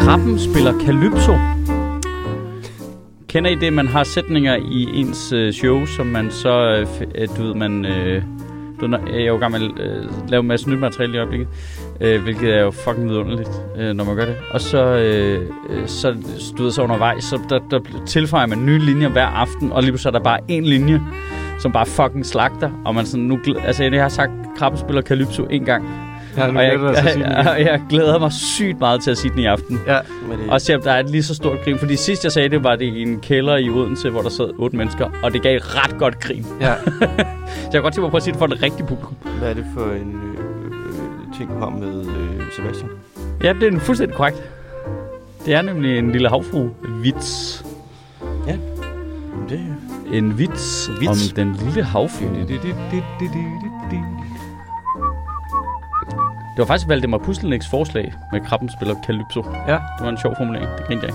Krabben spiller Calypso. Kender I det, man har sætninger i ens øh, show, som man så, øh, øh, du ved, man... Du når- jeg er jo gammel øh, lave en masse nyt materiale i øjeblikket, øh, hvilket er jo fucking vidunderligt, øh, når man gør det. Og så, øh, øh, så, du ved, så undervejs, så der, der tilføjer man nye linjer hver aften, og lige pludselig er der bare en linje, som bare fucking slagter, og man sådan, nu, altså jeg har sagt, Krabben spiller Calypso en gang, Ja, og jeg, igen. jeg, jeg, glæder mig sygt meget til at sige den i aften. Ja, det, Og se, om der er et lige så stort grin. Fordi sidst jeg sagde det, var det i en kælder i Odense, hvor der sad otte mennesker. Og det gav et ret godt grin. ja. Så jeg kan godt tænke mig at prøve at sige det for det rigtige publikum. hvad er det for en øh, ting, har med øh, Sebastian? Ja, det er en fuldstændig korrekt. Det er nemlig en lille havfru vits. Det, En vits, Vits. om den lille havfru. Det var faktisk Valdemar Pustelniks forslag med krabben spiller Calypso. Ja. Det var en sjov formulering. Det grinte jeg.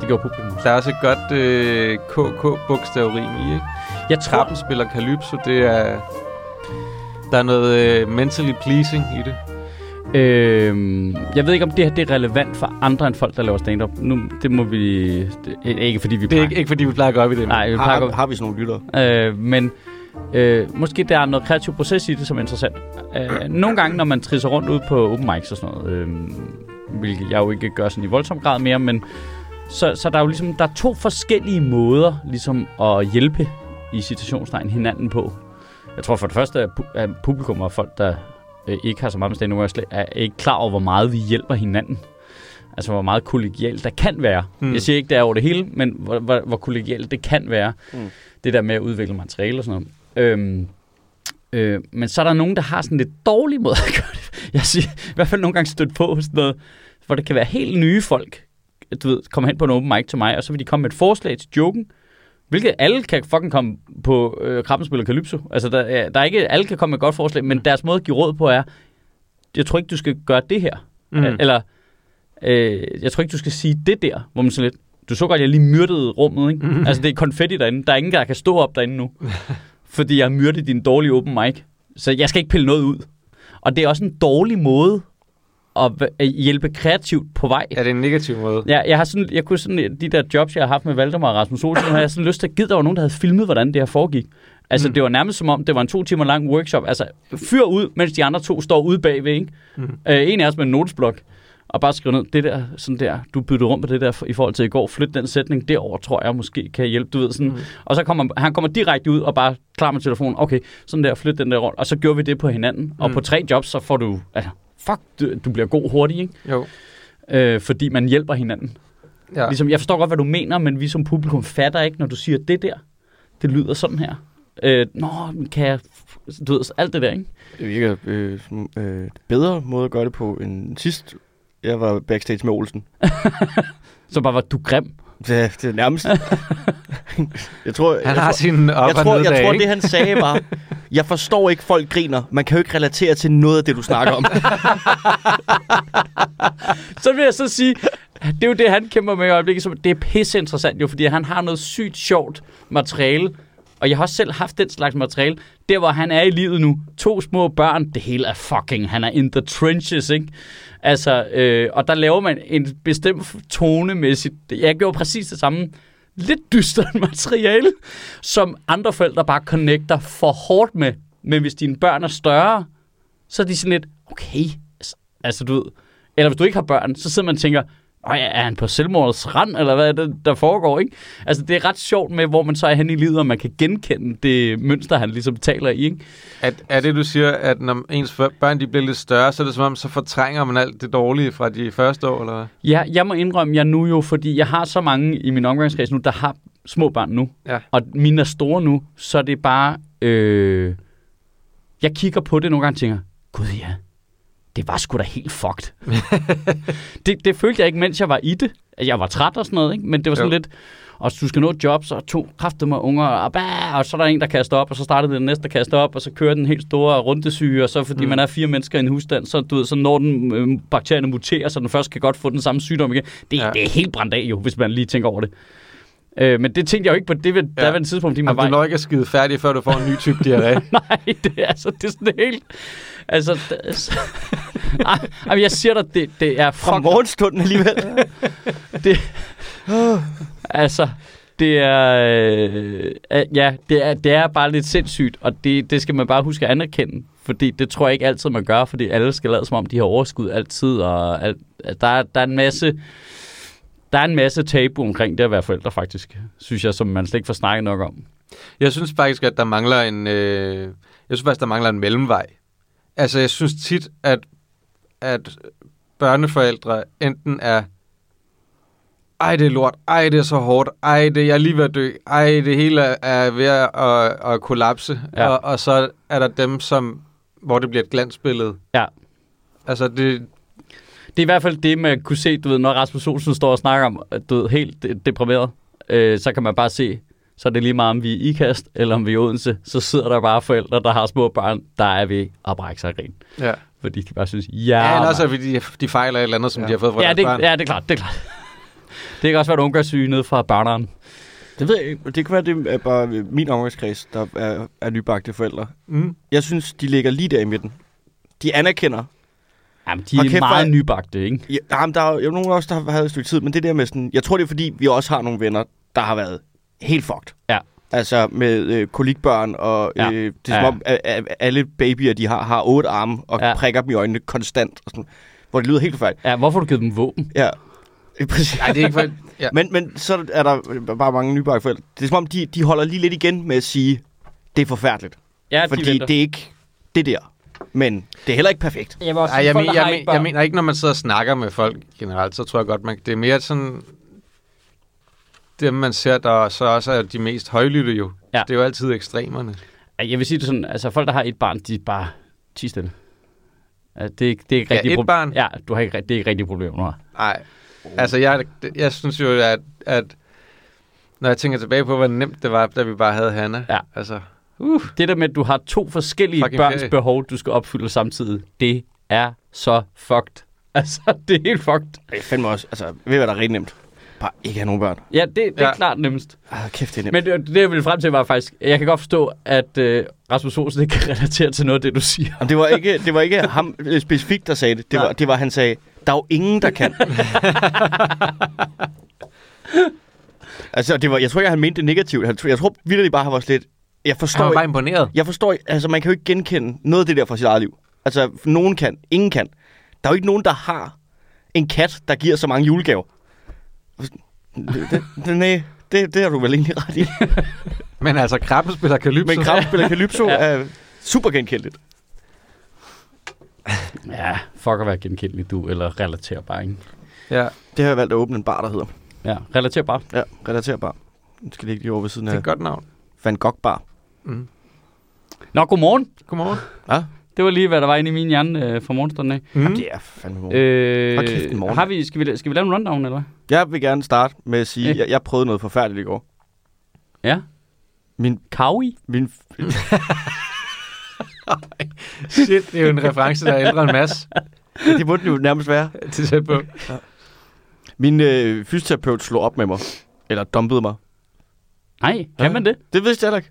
Det gjorde publikum. Der er også et godt øh, KK-bogstavrim i, ikke? Jeg tror, Trappen spiller Calypso, det er... Der er noget øh, mentally pleasing i det. Øhm, jeg ved ikke, om det her det er relevant for andre end folk, der laver stand-up. Nu, det må vi... Det, ikke fordi vi Det er ikke, ikke fordi, vi plejer at op i det. Nej, vi plejer har, at har vi sådan nogle lyttere? øh, men øh, måske der er noget kreativ proces i det, som er interessant. Øh, nogle gange, når man trisser rundt ud på open mics og sådan noget, øh, hvilket jeg jo ikke gør sådan i voldsom grad mere, men så, så der er jo ligesom, der er to forskellige måder ligesom at hjælpe i citationstegn hinanden på. Jeg tror for det første, at publikum og folk, der øh, ikke har så meget med stand er, er ikke klar over, hvor meget vi hjælper hinanden. Altså, hvor meget kollegialt der kan være. Mm. Jeg siger ikke, det er over det hele, men hvor, hvor, hvor kollegialt det kan være. Mm. Det der med at udvikle materiale og sådan noget. Øhm, øh, men så er der nogen, der har sådan lidt dårlig måde at gøre det. Jeg siger, i hvert fald nogle gange stødt på sådan noget, hvor det kan være helt nye folk, du ved, kommer hen på en open mic til mig, og så vil de komme med et forslag til joken, hvilket alle kan fucking komme på øh, Krabben spiller Calypso. Altså, der, er- der er ikke, alle kan komme med et godt forslag, men deres måde at give råd på er, jeg tror ikke, du skal gøre det her. Mm. Eller, øh, jeg tror ikke, du skal sige det der, hvor man sådan lidt, du så godt, jeg lige myrdede rummet, ikke? Mm. Altså, det er konfetti derinde. Der er ingen, der kan stå op derinde nu. fordi jeg har myrdet din dårlige open mic. Så jeg skal ikke pille noget ud. Og det er også en dårlig måde at hjælpe kreativt på vej. Ja, det er en negativ måde. Ja, jeg har sådan, jeg kunne sådan, de der jobs, jeg har haft med Valdemar og Rasmus Olsen, har jeg sådan lyst til at give, der var nogen, der havde filmet, hvordan det her foregik. Altså, Mm. det var nærmest som om, det var en to timer lang workshop. Altså, fyr ud, mens de andre to står ude bagved, ikke? Mm. Øh, en af os med en notesblok, og bare skrive ned, det der, sådan der, du byttede rundt på det der i forhold til i går, flyt den sætning derover, tror jeg måske kan hjælpe, du ved sådan. Mm. Og så kommer han kommer direkte ud og bare klar med telefonen, okay, sådan der, flyt den der rundt, og så gjorde vi det på hinanden. Mm. Og på tre jobs, så får du, altså, fuck, du, du bliver god hurtigt, ikke? Jo. Øh, fordi man hjælper hinanden. Ja. Ligesom, jeg forstår godt, hvad du mener, men vi som publikum fatter ikke, når du siger det der. Det lyder sådan her. Øh, Nå, kan jeg... Du ved, alt det der, ikke? Det virker øh, som øh, bedre måde at gøre det på end sidst. Jeg var backstage med Olsen. Så bare var du grim. Det, det er nærmest... jeg tror, Han jeg har tror, sin op jeg og tror, jeg dag, tror ikke? det han sagde var, jeg forstår ikke, folk griner. Man kan jo ikke relatere til noget af det, du snakker om. Så vil jeg så sige, det er jo det, han kæmper med i øjeblikket. Det er pisse interessant jo, fordi han har noget sygt sjovt materiale. Og jeg har også selv haft den slags materiale. Der, hvor han er i livet nu. To små børn. Det hele er fucking... Han er in the trenches, ikke? Altså, øh, og der laver man en bestemt tonemæssigt... Jeg gjorde præcis det samme. Lidt dystert materiale, som andre forældre bare connecter for hårdt med. Men hvis dine børn er større, så er de sådan lidt, okay, altså, altså du ved, eller hvis du ikke har børn, så sidder man og tænker, Øj, er han på selvmordets rand, eller hvad er det, der foregår, ikke? Altså, det er ret sjovt med, hvor man så er hen i livet, og man kan genkende det mønster, han ligesom taler i, ikke? Er, er det, du siger, at når ens børn de bliver lidt større, så er det som om, så fortrænger man alt det dårlige fra de første år, eller hvad? Ja, jeg må indrømme, jeg nu jo, fordi jeg har så mange i min omgangskreds nu, der har små børn nu, Ja. og mine er store nu, så er det bare, øh, jeg kigger på det nogle gange og tænker, gud ja, det var sgu da helt fucked. det, det følte jeg ikke, mens jeg var i det. Jeg var træt og sådan noget, ikke? men det var sådan Jo. lidt, og du skal nå et job, så to kræfter med unger, og, bah, og så er der en, der kaster op, og så starter den næste, der kaster op, og så kører den helt store rundesyge, og så fordi Mm. man er fire mennesker i en husstand, så, du ved, så når den øh, bakterierne muterer, så den først kan godt få den samme sygdom igen. Det, Ja. det er helt brændt af jo, hvis man lige tænker over det. Øh, men det tænkte jeg jo ikke på det ved Ja. ja. daværende tidspunkt, fordi man Jamen, var... du når ikke at skide færdig, før du får en ny type diarré. Nej, det er, altså, det er sådan helt... Altså, det, Ej, jeg siger dig, det, det er Fra fuck, morgenstunden alligevel. altså, det er, øh, øh, ja, det er, det er bare lidt sindssygt, og det, det skal man bare huske at anerkende, fordi det tror jeg ikke altid, man gør, fordi alle skal lade som om, de har overskud altid, og alt, at der, er- der er en masse, der er en masse tabu omkring det at være forældre, faktisk, synes jeg, som man slet ikke får snakket nok om. Jeg synes faktisk, at der mangler en, øh, jeg synes faktisk, der mangler en mellemvej. Altså, jeg synes tit, at, at børneforældre enten er, ej, det er lort, ej, det er så hårdt, ej, det, jeg er lige ved at dø, ej, det hele er, ved at, at, at kollapse, Ja. og, og så er der dem, som, hvor det bliver et glansbillede. Ja. Altså, det, Det er i hvert fald det, man kunne se, du ved, når Rasmus Olsen står og snakker om, at du ved, helt de- deprimeret, øh, så kan man bare se, så er det lige meget, om vi er i IKAST, eller om vi er Odense, så sidder der bare forældre, der har små børn, der er ved at brække sig grin. ja. Fordi de bare synes, ja, Ja, eller også, at de, de fejler et eller andet, som Ja. de har fået fra ja, deres det, børn. ja, det er klart, det er klart. Det kan også være et ungdomssyge nede fra børneren. det ved jeg ikke. Det kan være, det er bare min omgangskreds, der er, er nybagte forældre. Mm. Jeg synes, de ligger lige der i midten. De anerkender. Jamen, de er kæft, meget hvor- nybagte, ikke? Ja, jamen, der er jo nogen også, der har været et stykke tid, men det der med sådan... Jeg tror, det er fordi, vi også har nogle venner, der har været helt fucked. Ja. Altså med øh, kolikbørn, og Ja. øh, det er Ja. som om, at, at alle babyer, de har, har otte arme, og Ja. ja. prikker dem i øjnene konstant. Og sådan, hvor det lyder helt forfærdeligt. Ja, hvorfor har du givet dem våben? Ja, øh, præcis. Nej, det er ikke for... Ja. Men, men så er der bare mange nybagte forældre. Det er som om, de, de holder lige lidt igen med at sige, det er forfærdeligt. Ja, fordi venter. det er ikke det der. Men det er heller ikke perfekt. Jeg, også Ej, jeg, folk, men, jeg, men, jeg mener ikke, når man sidder og snakker med folk generelt, så tror jeg godt, man, det er mere sådan, dem man ser, der så også er de mest højlytte jo. Ja. Det er jo altid ekstremerne. Jeg vil sige det sådan, altså folk, der har et barn, de er bare ti stille. Det, er, ikke- det er ikke Ja, rigtig et pro- barn? Ja, du har ikke, det er ikke rigtig problem nu. Nej, altså jeg, jeg synes jo, at, at når jeg tænker tilbage på, hvor nemt det var, da vi bare havde Hanna. Ja. Altså, Uh. Det der med, at du har to forskellige Fucking børns ferie. behov, du skal opfylde samtidig, det er så fucked. Altså, det er helt fucked. Det er fandme også, altså, ved hvad der er rigtig nemt? Bare ikke have nogen børn. Ja, det, det er Ja. klart nemmest. Ah, kæft, det er nemt. Men det, det, jeg ville frem til, var faktisk, jeg kan godt forstå, at øh, Rasmus Olsen ikke kan relatere til noget af det, du siger. Jamen, det var ikke, det var ikke ham øh, specifikt, der sagde det. Det Nej. var, det var, han sagde, der er jo ingen, der kan. altså, det var, jeg tror ikke, han mente det negativt. Han, jeg tror virkelig bare, han var slet... Jeg jeg forstår, var bare imponeret. jeg forstår altså, man kan jo ikke genkende noget af det der fra sit eget liv. Altså, nogen kan, ingen kan. Der er jo ikke nogen, der har en kat, der giver så mange julegaver. Det, det, det, nej, det, det har du vel egentlig ret i. Men altså, krabben spiller Calypso. Men Krabbe spiller Calypso Ja. er super genkendeligt. Ja, fuck at være genkendelig, du, eller relaterbar, ikke? Ja, Det har jeg valgt at åbne en bar, der hedder. Ja, relaterbar. Ja, relaterbar. Den skal ligge lige over ved siden det er af et godt navn. Van Gogh Bar. Mm. Nå, godmorgen. Godmorgen. Ja, Det var lige, hvad der var inde i min hjerne øh, fra morgenstunden af. Mm. Jamen, det er fandme morgen. Øh. Kæft, morgen. har vi, skal, vi, skal vi lave en rundown, eller hvad? Jeg vil gerne starte med at sige, Ja. at jeg, jeg prøvede noget forfærdeligt i går. Ja. Min, Kaui? min, Shit, det er jo en reference, der er ældre en masse. det burde jo nærmest være. til tæt på. Min øh, fysioterapeut slog op med mig. Eller dumpede mig. Nej, kan Ja. man det? Det vidste jeg ikke.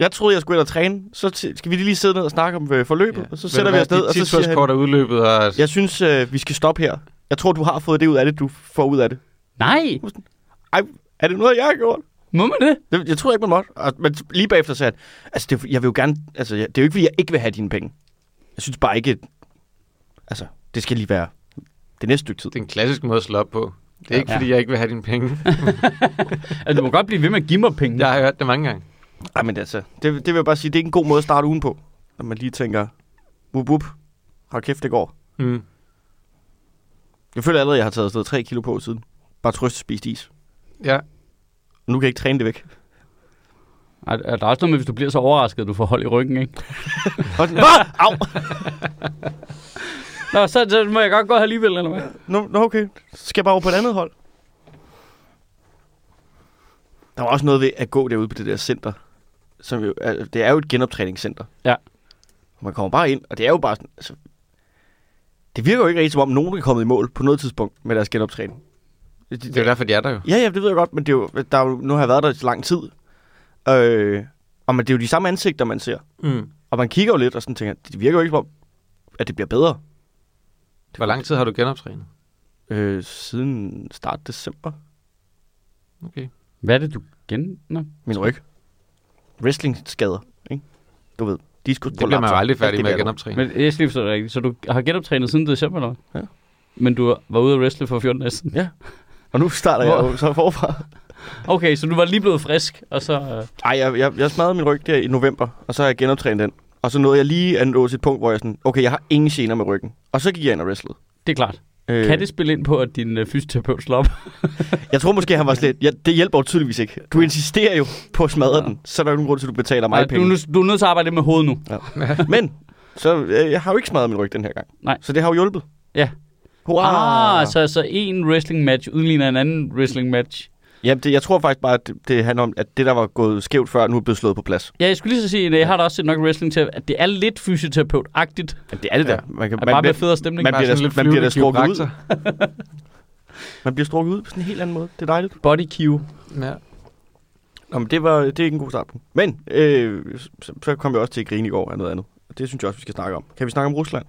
Jeg troede, jeg skulle ind og træne. Så t- skal vi lige sidde ned og snakke om øh, forløbet. Ja. Og så sætter vi os ned, og så siger han, er udløbet, og jeg synes, øh, vi skal stoppe her. Jeg tror, du har fået det ud af det, du får ud af det. Nej, Ej, er det noget, jeg har gjort? må man det? Det, jeg tror ikke, man måtte. Og, men lige bagefter sagde han, altså, det, jeg vil jo gerne, altså, det er jo ikke, fordi jeg ikke vil have dine penge. Jeg synes bare ikke, altså, det skal lige være det næste stykke tid. det er en klassisk måde at slå op på. Det er ikke, Ja. fordi jeg ikke vil have dine penge. Altså, du må godt blive ved med at give mig penge. Jeg har hørt det mange gange. Ej, men altså, det, det vil jeg bare sige, det er ikke en god måde at starte ugen på. Når man lige tænker, wup, wup, hold kæft, det går. Mm. Jeg føler allerede, at jeg har taget afsted 3 kilo på siden. Bare trøst spist is. Ja. Nu kan jeg ikke træne det væk. Er, er der også noget med, hvis du bliver så overrasket, at du får hold i ryggen, ikke? Hvad? Au! Nå, så, så må jeg godt gå alligevel, eller hvad? Nå, nå, okay. Så skal jeg bare over på et andet hold. Der var også noget ved at gå derude på det der center. Som jo, det er jo et genoptræningscenter. Ja. Og man kommer bare ind, og det er jo bare sådan... Altså, det virker jo ikke rigtig som om, nogen er kommet i mål på noget tidspunkt med deres genoptræning. Det er jo derfor, de er der jo. Ja, ja, det ved jeg godt, men det er jo, der er jo, nu har jeg været der i lang tid. Øh, og men det er jo de samme ansigter, man ser. Mm. Og man kigger jo lidt og sådan tænker, det virker jo ikke som om, at det bliver bedre. Hvor lang tid har du genoptrænet? Øh, siden start december. Okay. Hvad er det, du gen... Nå. Min ryg. Wrestling-skader, ikke? Du ved, diskus Det bliver man jo aldrig færdig med at genoptræne. Men jeg skal lige forstå det rigtigt. Så du har genoptrænet siden december, eller? Ja. Men du var ude at wrestle for 14 dage siden? Og nu starter Hvor- jeg jo så forfra. Okay, så du var lige blevet frisk, og så... Øh, Ej, jeg, jeg, jeg smadrede min ryg der i november, og så har jeg genoptrænet den. Og så nåede jeg lige at nå til et punkt, hvor jeg sådan, okay, jeg har ingen gener med ryggen. Og så gik jeg ind og wrestlede. det er klart. Øh, Kan det spille ind på, at din øh, fysioterapeut slår op? Jeg tror måske, han var slet... Ja, det hjælper jo tydeligvis ikke. Du insisterer jo på at smadre Ja. den, så er der jo ingen grund til, at du betaler mig du, er penge. nødt- du er nødt til at arbejde med hovedet nu. Men, så øh, jeg har jo ikke smadret min ryg den her gang. Nej. Så det har jo hjulpet. Ja. Hurra! Ah, så, så en wrestling match udligner en anden wrestling match. Jamen, det, jeg tror faktisk bare, at det, det handler om, at det, der var gået skævt før, nu er blevet slået på plads. Ja, jeg skulle lige så sige, at jeg har da også set nok wrestling til, at det er lidt fysioterapeut-agtigt. Men det er det Ja. der. Man, kan, At bare med federe stemning. man Bare bliver lidt man bliver da flyvende strukket ud. man bliver strukket ud på sådan en helt anden måde. Det er dejligt. Body cue. Ja. Nå, men det, var, det er ikke en god start på. Men, øh, så, så kom jeg også til at grine i går af noget andet. Det synes jeg også, vi skal snakke om. Kan vi snakke om Rusland?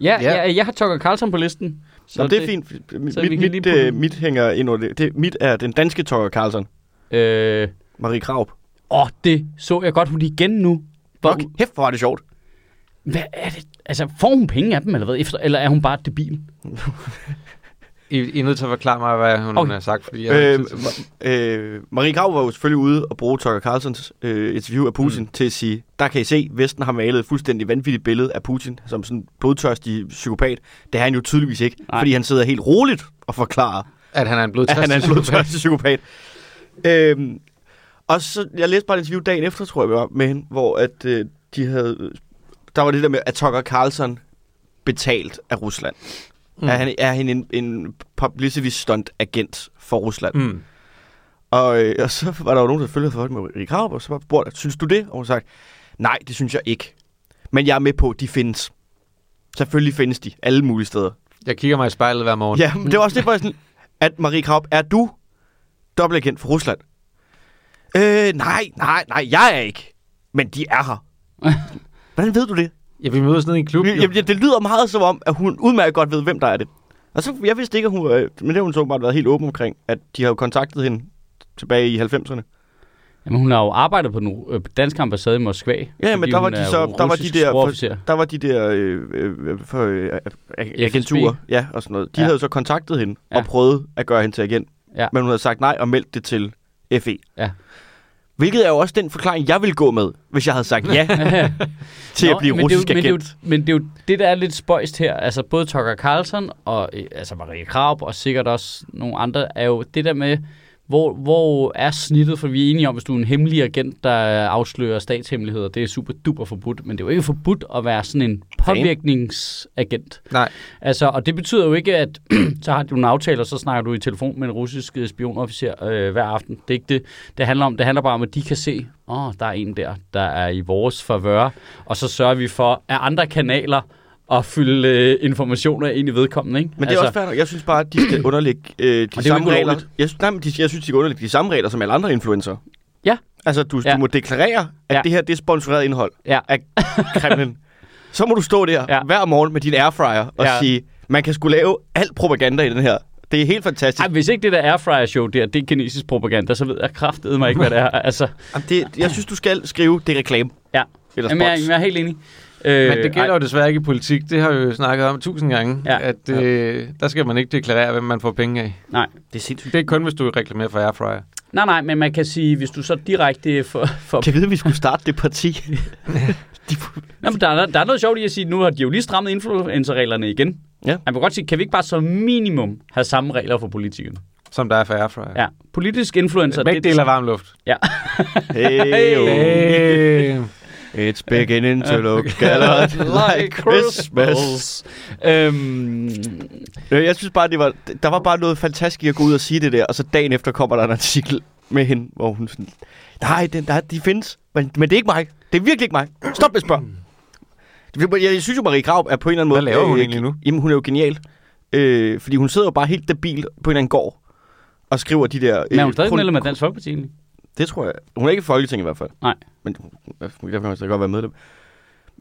Ja, Ja. ja. Jeg, jeg har Tucker Carlson på listen. Så Nå, det er fint. Mit, så mit, mit, øh, mit hænger ind under det. det. Mit er den danske Tucker Carlson. Øh, Marie Kraup. åh, det så jeg godt, hun igen nu. Hvor, Fuck, hæft, hvor er det sjovt. Hvad er det? Altså, får hun penge af dem, eller hvad? Efter, eller er hun bare debil? I, I er nødt til at forklare mig, hvad hun Okay. har sagt, fordi jeg har Øh, øh, Marie Krav var jo selvfølgelig ude og bruge Tucker Carlsons øh, interview af Putin mm. til at sige, der kan I se, Vesten har malet et fuldstændig vanvittigt billede af Putin som sådan en blodtørstig psykopat. Det er han jo tydeligvis ikke, Nej. Fordi han sidder helt roligt og forklarer, At han er en at blodtørstig han er en psykopat. blodtørstig psykopat. øhm, og så, jeg læste bare et interview dagen efter, tror jeg, med hende, hvor at, øh, de havde, der var det der med, at Tucker Carlson betalt af Rusland. Mm. Er, han, er han en, en publicity stunt agent for Rusland? Mm. Og, øh, og så var der jo nogen, der følgede for med Erik Kraup, og så var spurgt, synes du det? Og hun sagde, nej, det synes jeg ikke. Men jeg er med på, at de findes. Selvfølgelig findes de alle mulige steder. Jeg kigger mig i spejlet hver morgen. Ja, men det var også det, hvor sådan, at Marie Kraup, er du dobbeltagent for Rusland? Øh, nej, nej, nej, jeg er ikke. Men de er her. Hvordan ved du det? Ja, vi mødes nede i en klub. jo. Jamen, det lyder meget som om, at hun udmærket godt ved, hvem der er det. Og så, jeg vidste ikke, at hun, øh, men det har hun så bare været helt åben omkring, at de har jo kontaktet hende tilbage i 90'erne. Jamen, hun har jo arbejdet på den øh, danske ambassade i Moskva. Ja, men der var de så, der var de der, for, der var de der øh, øh, for, øh, ag- agenturer, ja, og sådan noget. De ja. havde så kontaktet hende Ja. og prøvet at gøre hende til agent, Ja. men hun havde sagt nej og meldt det til FE. Ja. Hvilket er jo også den forklaring, jeg ville gå med, hvis jeg havde sagt ja til Nå, at blive men det er jo- russisk men det, er jo, agent. men det er jo det, der er lidt spøjst her. Altså både Tucker Carlson og øh, altså Marie Kraup og sikkert også nogle andre, er jo det der med, hvor, hvor er snittet? For vi er enige om, hvis du er en hemmelig agent, der afslører statshemmeligheder, det er super duper forbudt. Men det er jo ikke forbudt at være sådan en påvirkningsagent. Nej. Altså, og det betyder jo ikke, at så har du en aftale, og så snakker du i telefon med en russisk øh, spionofficer øh, hver aften. Det er ikke det, det handler om. Det handler bare om, at de kan se, åh, oh, der er en der, der er i vores favør, og så sørger vi for, at andre kanaler at fylde øh, informationer ind i vedkommende, ikke? Men det er også fair. Jeg synes bare, at de skal underlægge øh, de er samme regler. Jeg, synes- nej, men de, jeg synes, de skal underlægge de samme regler som alle andre influencer. Ja. Altså, du, Ja. du må deklarere, at Ja. det her det er sponsoreret indhold Ja. af Kremlin. Så må du stå der Ja. hver morgen med din airfryer og Ja. sige, man kan skulle lave alt propaganda i den her. Det er helt fantastisk. Ej, hvis ikke det der airfryer show der, det er kinesisk propaganda, så ved jeg kraftedeme mig ikke, hvad det er. Altså, Jamen, det, jeg synes, du skal skrive, det er reklame. Ja. Eller jamen, jeg, jeg er helt enig. Øh, Men det gælder ej, jo desværre ikke i politik. Det har vi jo snakket om tusind gange. Ja. At øh, der skal man ikke deklarere, hvem man får penge af. Nej. Det er sindssygt. Det er kun, hvis du reklamerer for airfryer. nej, nej, men man kan sige, hvis du så direkte for... for Kan vi vide, at vi skulle starte det parti? de, Nå, men der, er, der er noget sjovt i at sige, nu har de jo lige strammet influencerreglerne igen. Ja. Man kan godt sige, kan vi ikke bare som minimum have samme regler for politikerne? Som der er for airfryer. Ja, politisk influencer... Begge dele er varm luft. hey, oh. Hey. It's beginning to look a lot like Christmas. Øhm, Øh, Jeg synes bare, det var, der var bare noget fantastisk at gå ud og sige det der, og så dagen efter kommer der en artikel med hende, hvor hun sådan, nej, den, der, de findes, men, men det er ikke mig. Det er virkelig ikke mig. Stop med at spørge. Jeg, synes jo, Marie Graup er på en eller anden måde... Hvad laver hun øh, egentlig nu? Jamen, hun er jo genial. Øh, fordi hun sidder jo bare helt debil på en eller anden gård, og skriver de der... Men er hun øh, stadig medlem af Dansk Folkeparti egentlig? Det tror jeg. Hun er ikke i Folketinget i hvert fald. Nej. Men derfor kan hun stadig godt være medlem.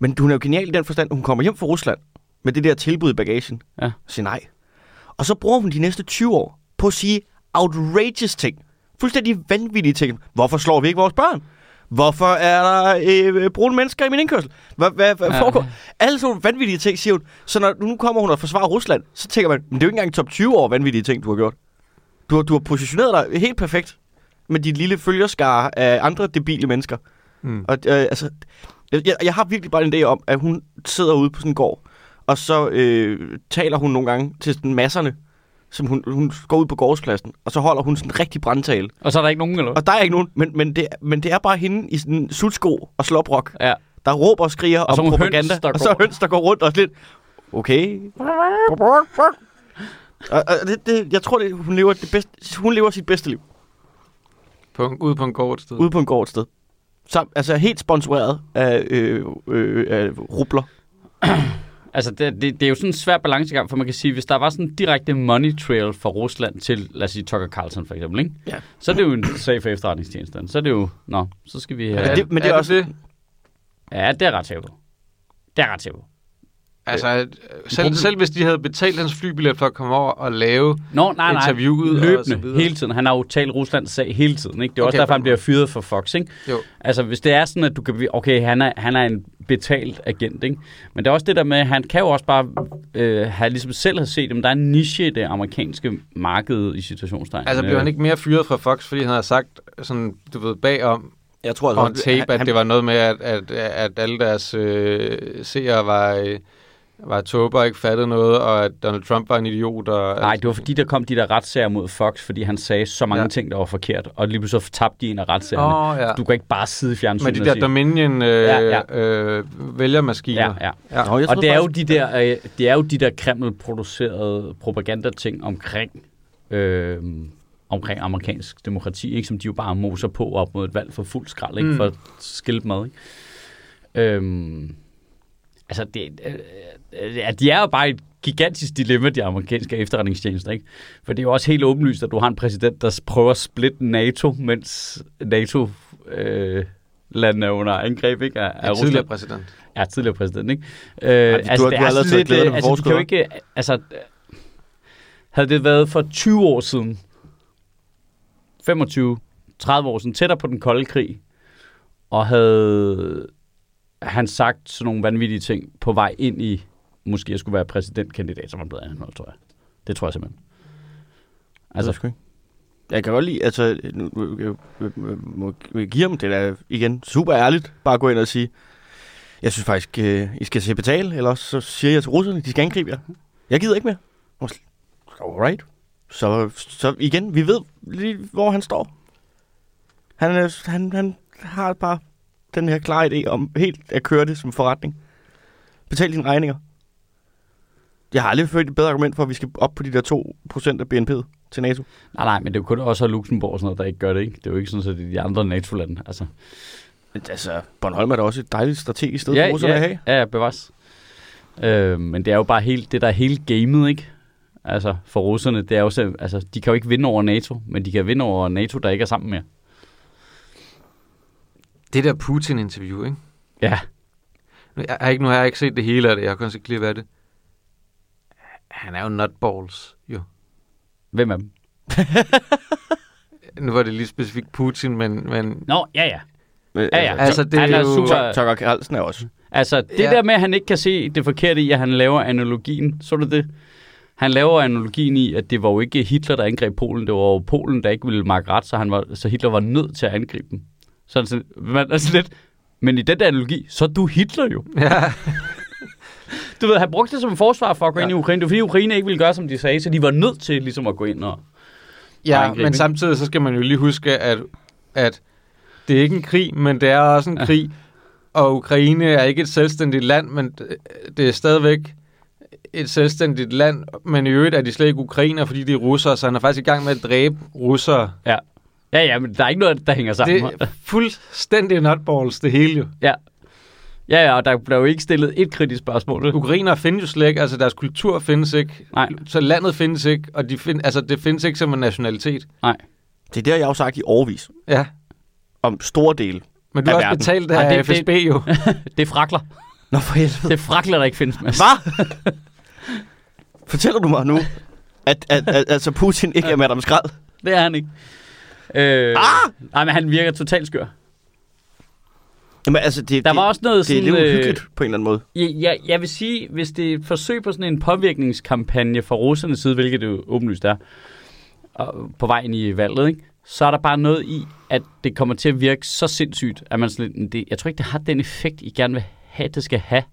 Men hun er jo genial i den forstand, hun kommer hjem fra Rusland med det der tilbud i bagagen. Ja. Og siger nej. Og så bruger hun de næste 20 år på at sige outrageous ting. Fuldstændig vanvittige ting. Hvorfor slår vi ikke vores børn? Hvorfor er der øh, brune mennesker i min indkørsel? Hvad, hvad, hvad Ja. foregår? Alle sådan vanvittige ting, siger hun. Så når nu kommer hun og forsvarer Rusland, så tænker man, men det er jo ikke engang top 20 år vanvittige ting, du har gjort. Du har, du har positioneret dig helt perfekt med dit lille følgerskare af andre debile mennesker. Mm. Og øh, altså, jeg, jeg- har virkelig bare en idé om, at hun sidder ude på sådan en gård, og så øh, taler hun nogle gange til sådan masserne, som hun, hun går ud på gårdspladsen, og så holder hun sådan en rigtig brandtale. Og så er der ikke nogen, eller? Og der er ikke nogen, men, men, det, men det er bare hende i sådan en sutsko og sloprok, Ja. der råber og skriger Og om propaganda, høns, der og så høns, der går rundt og lidt, okay. og, og det, det, jeg tror, det, hun, lever det bedste, hun lever sit bedste liv På, ude på en gård et sted. ude på en gård sted. Så, altså helt sponsoreret af, øh, øh, af rubler. Altså, det, det, det er jo sådan en svær balancegang, for man kan sige, hvis der var sådan en direkte money trail fra Rusland til, lad os sige, Tucker Carlson for eksempel, ikke? Ja. så er det jo en sag for efterretningstjenesten. Så er det jo, nå, så skal vi... Ja, have- det- men det er også- det? Ja, det er ret sikkert. Det er ret sikkert. Altså, at, øh, selv, selv hvis de havde betalt hans flybillet for at komme over og lave Nå, nej, nej. interviewet og så Løbende, videre. hele tiden. Han har jo talt Ruslands sag hele tiden, ikke? Det er også Okay, derfor, på han bliver fyret for Fox, ikke? Jo. Altså, hvis det er sådan, at du kan... Okay, han er, han er en betalt agent, ikke? Men det er også det der med, at han kan jo også bare øh, have ligesom selv have set, at der er en niche i det amerikanske marked i situationstegn. Altså, blev Øh, han ikke mere fyret fra Fox, fordi han havde sagt sådan, du ved, bagom Jeg tror på en tape, at det var noget med, at, at, at alle deres øh, seere var, øh, var tåber og ikke fattede noget, og at Donald Trump var en idiot. Og, Nej, det var fordi, der kom de der retssager mod Fox, fordi han sagde så mange Ja. ting, der var forkert. Og lige pludselig så tabte de en af retssagerne. Åh, ja. Du kan ikke bare sidde i fjernsynet Med de og der sige... Dominion øh, Ja, ja, ja. ja. Øh, vælgermaskiner. Ja, ja. ja. Nå, Og det er jo faktisk- de der, øh, det er jo de der Kreml-producerede propagandating omkring, øh, omkring amerikansk demokrati, ikke? som de jo bare moser på op mod et valg for fuld skrald, ikke? Mm. For at skille dem ad. Ikke? Øhm, altså, det, øh, ja, de er jo bare et gigantisk dilemma, de amerikanske efterretningstjenester. Ikke? For det er jo også helt åbenlyst, at du har en præsident, der prøver at splitte NATO, mens NATO... Øh, landene er under angreb, ikke? Af, af tidligere præsident. Ja, tidligere præsident, ikke? Øh, du- du har allerede taget glæderne øh, på altså, de kan jo ikke, altså, øh, havde det været for 20 år siden, 25, 30 år siden, tættere på den kolde krig, og havde han sagt sådan nogle vanvittige ting på vej ind i, måske jeg skulle være præsidentkandidat, som han blevet anholdt, tror jeg. Det tror jeg simpelthen. Altså, Altså, jeg, jeg kan godt lide, altså, nu, nu, nu, må jeg give ham det der igen super ærligt, bare gå ind og sige, jeg synes faktisk, øh, I skal se betale, eller også så siger jeg til russerne, de skal angribe jer. Jeg gider ikke mere. Alright. Så, så igen, vi ved lige, hvor han står. Han, han, han har bare den her klare idé om helt at køre det som forretning. Betal dine regninger. Jeg har aldrig hørt et bedre argument for, at vi skal op på de der 2% af BNP'et til NATO. nej, nej, men det er jo kun også Luxembourg og sådan noget, der ikke gør det, ikke? Det er jo ikke sådan, at det er de andre NATO-lande. Altså, Men Altså, Bornholm er da også et dejligt strategisk sted for russerne ja, at have. Ja, ja, bevares. Øh, men det er jo bare helt, det der er hele gamet, ikke? Altså, for russerne, det er jo så, altså, de kan jo ikke vinde over NATO, men de kan vinde over NATO, der ikke er sammen mere. Det der Putin-interview, ikke? Ja, jeg har ikke, nu har jeg ikke set det hele af det. Jeg har kun set klip af det. Han er jo nutballs, jo. hvem er dem? Nu var det lige specifikt Putin, men, men Nå, ja, ja. Men, Ja, ja. Altså, det han er er jo- super... Tucker Carlsen er også. Altså, det Ja. der med, at han ikke kan se det forkerte i, at han laver analogien, så du det? Han laver analogien i, at det var jo ikke Hitler, der angreb Polen. Det var jo Polen, der ikke ville markere ret, så, han var, så Hitler var nødt til at angribe dem. Så er det sådan, man er sådan lidt, men i den der analogi, så er du Hitler jo. ja, Du ved, han brugte det som forsvar for at gå ind i Ukraine. Det var fordi Ukraine ikke ville gøre, som de sagde, så de var nødt til ligesom at gå ind og... ja angribe, men samtidig så skal man jo lige huske, at, at det er ikke en krig, men det er også en Ja. krig. Og Ukraine er ikke et selvstændigt land, men det- det er stadigvæk et selvstændigt land, men i øvrigt er de slet ikke ukrainer, fordi de er russere, så han er faktisk i gang med at dræbe russere. Ja, ja, ja men der er ikke noget, der hænger sammen. Det er fuldstændig nutballs, det hele jo. Ja. Ja, ja, og der blev jo ikke stillet et kritisk spørgsmål. Ukrainer findes jo slet ikke, altså deres kultur findes ikke, Nej, så landet findes ikke, og de find, altså, det findes ikke som en nationalitet. nej. Det er det, jeg har jo sagt i overvis. Ja, Om store dele. men du Af har også verden. betalt af det- det- FSB jo. Det er frakler. Nå for helvede. Det er frakler, der ikke findes, Mads. Hvad? Fortæller du mig nu, at, at, at altså Putin ikke er Madame Skrald? Det er han ikke. Øh, Ah! Nej, men han virker totalt skør. Jamen altså, det, Der det, var også noget det er sådan... lidt øh, uhyggeligt på en eller anden måde. Jeg, jeg, jeg vil sige, hvis det er et forsøg på sådan en påvirkningskampagne fra russernes side, hvilket det jo åbenlyst er, og på vej ind i valget, ikke? så er der bare noget i, at det kommer til at virke så sindssygt, at man sådan lidt, det, jeg tror ikke, det har den effekt, I gerne vil have, det skal have.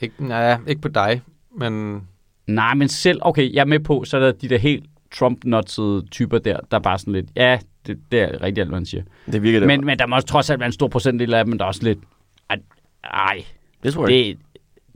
ikke, nej, ikke på dig, men Nej, men selv, okay, jeg er med på, så er der de der helt Trump-nutsede typer der, der er bare sådan lidt, ja, det, det er rigtigt, alt, hvad han siger. Det virker det. Men, men der må også trods alt være en stor procentdel af dem, der er også lidt, ej, det tror jeg det,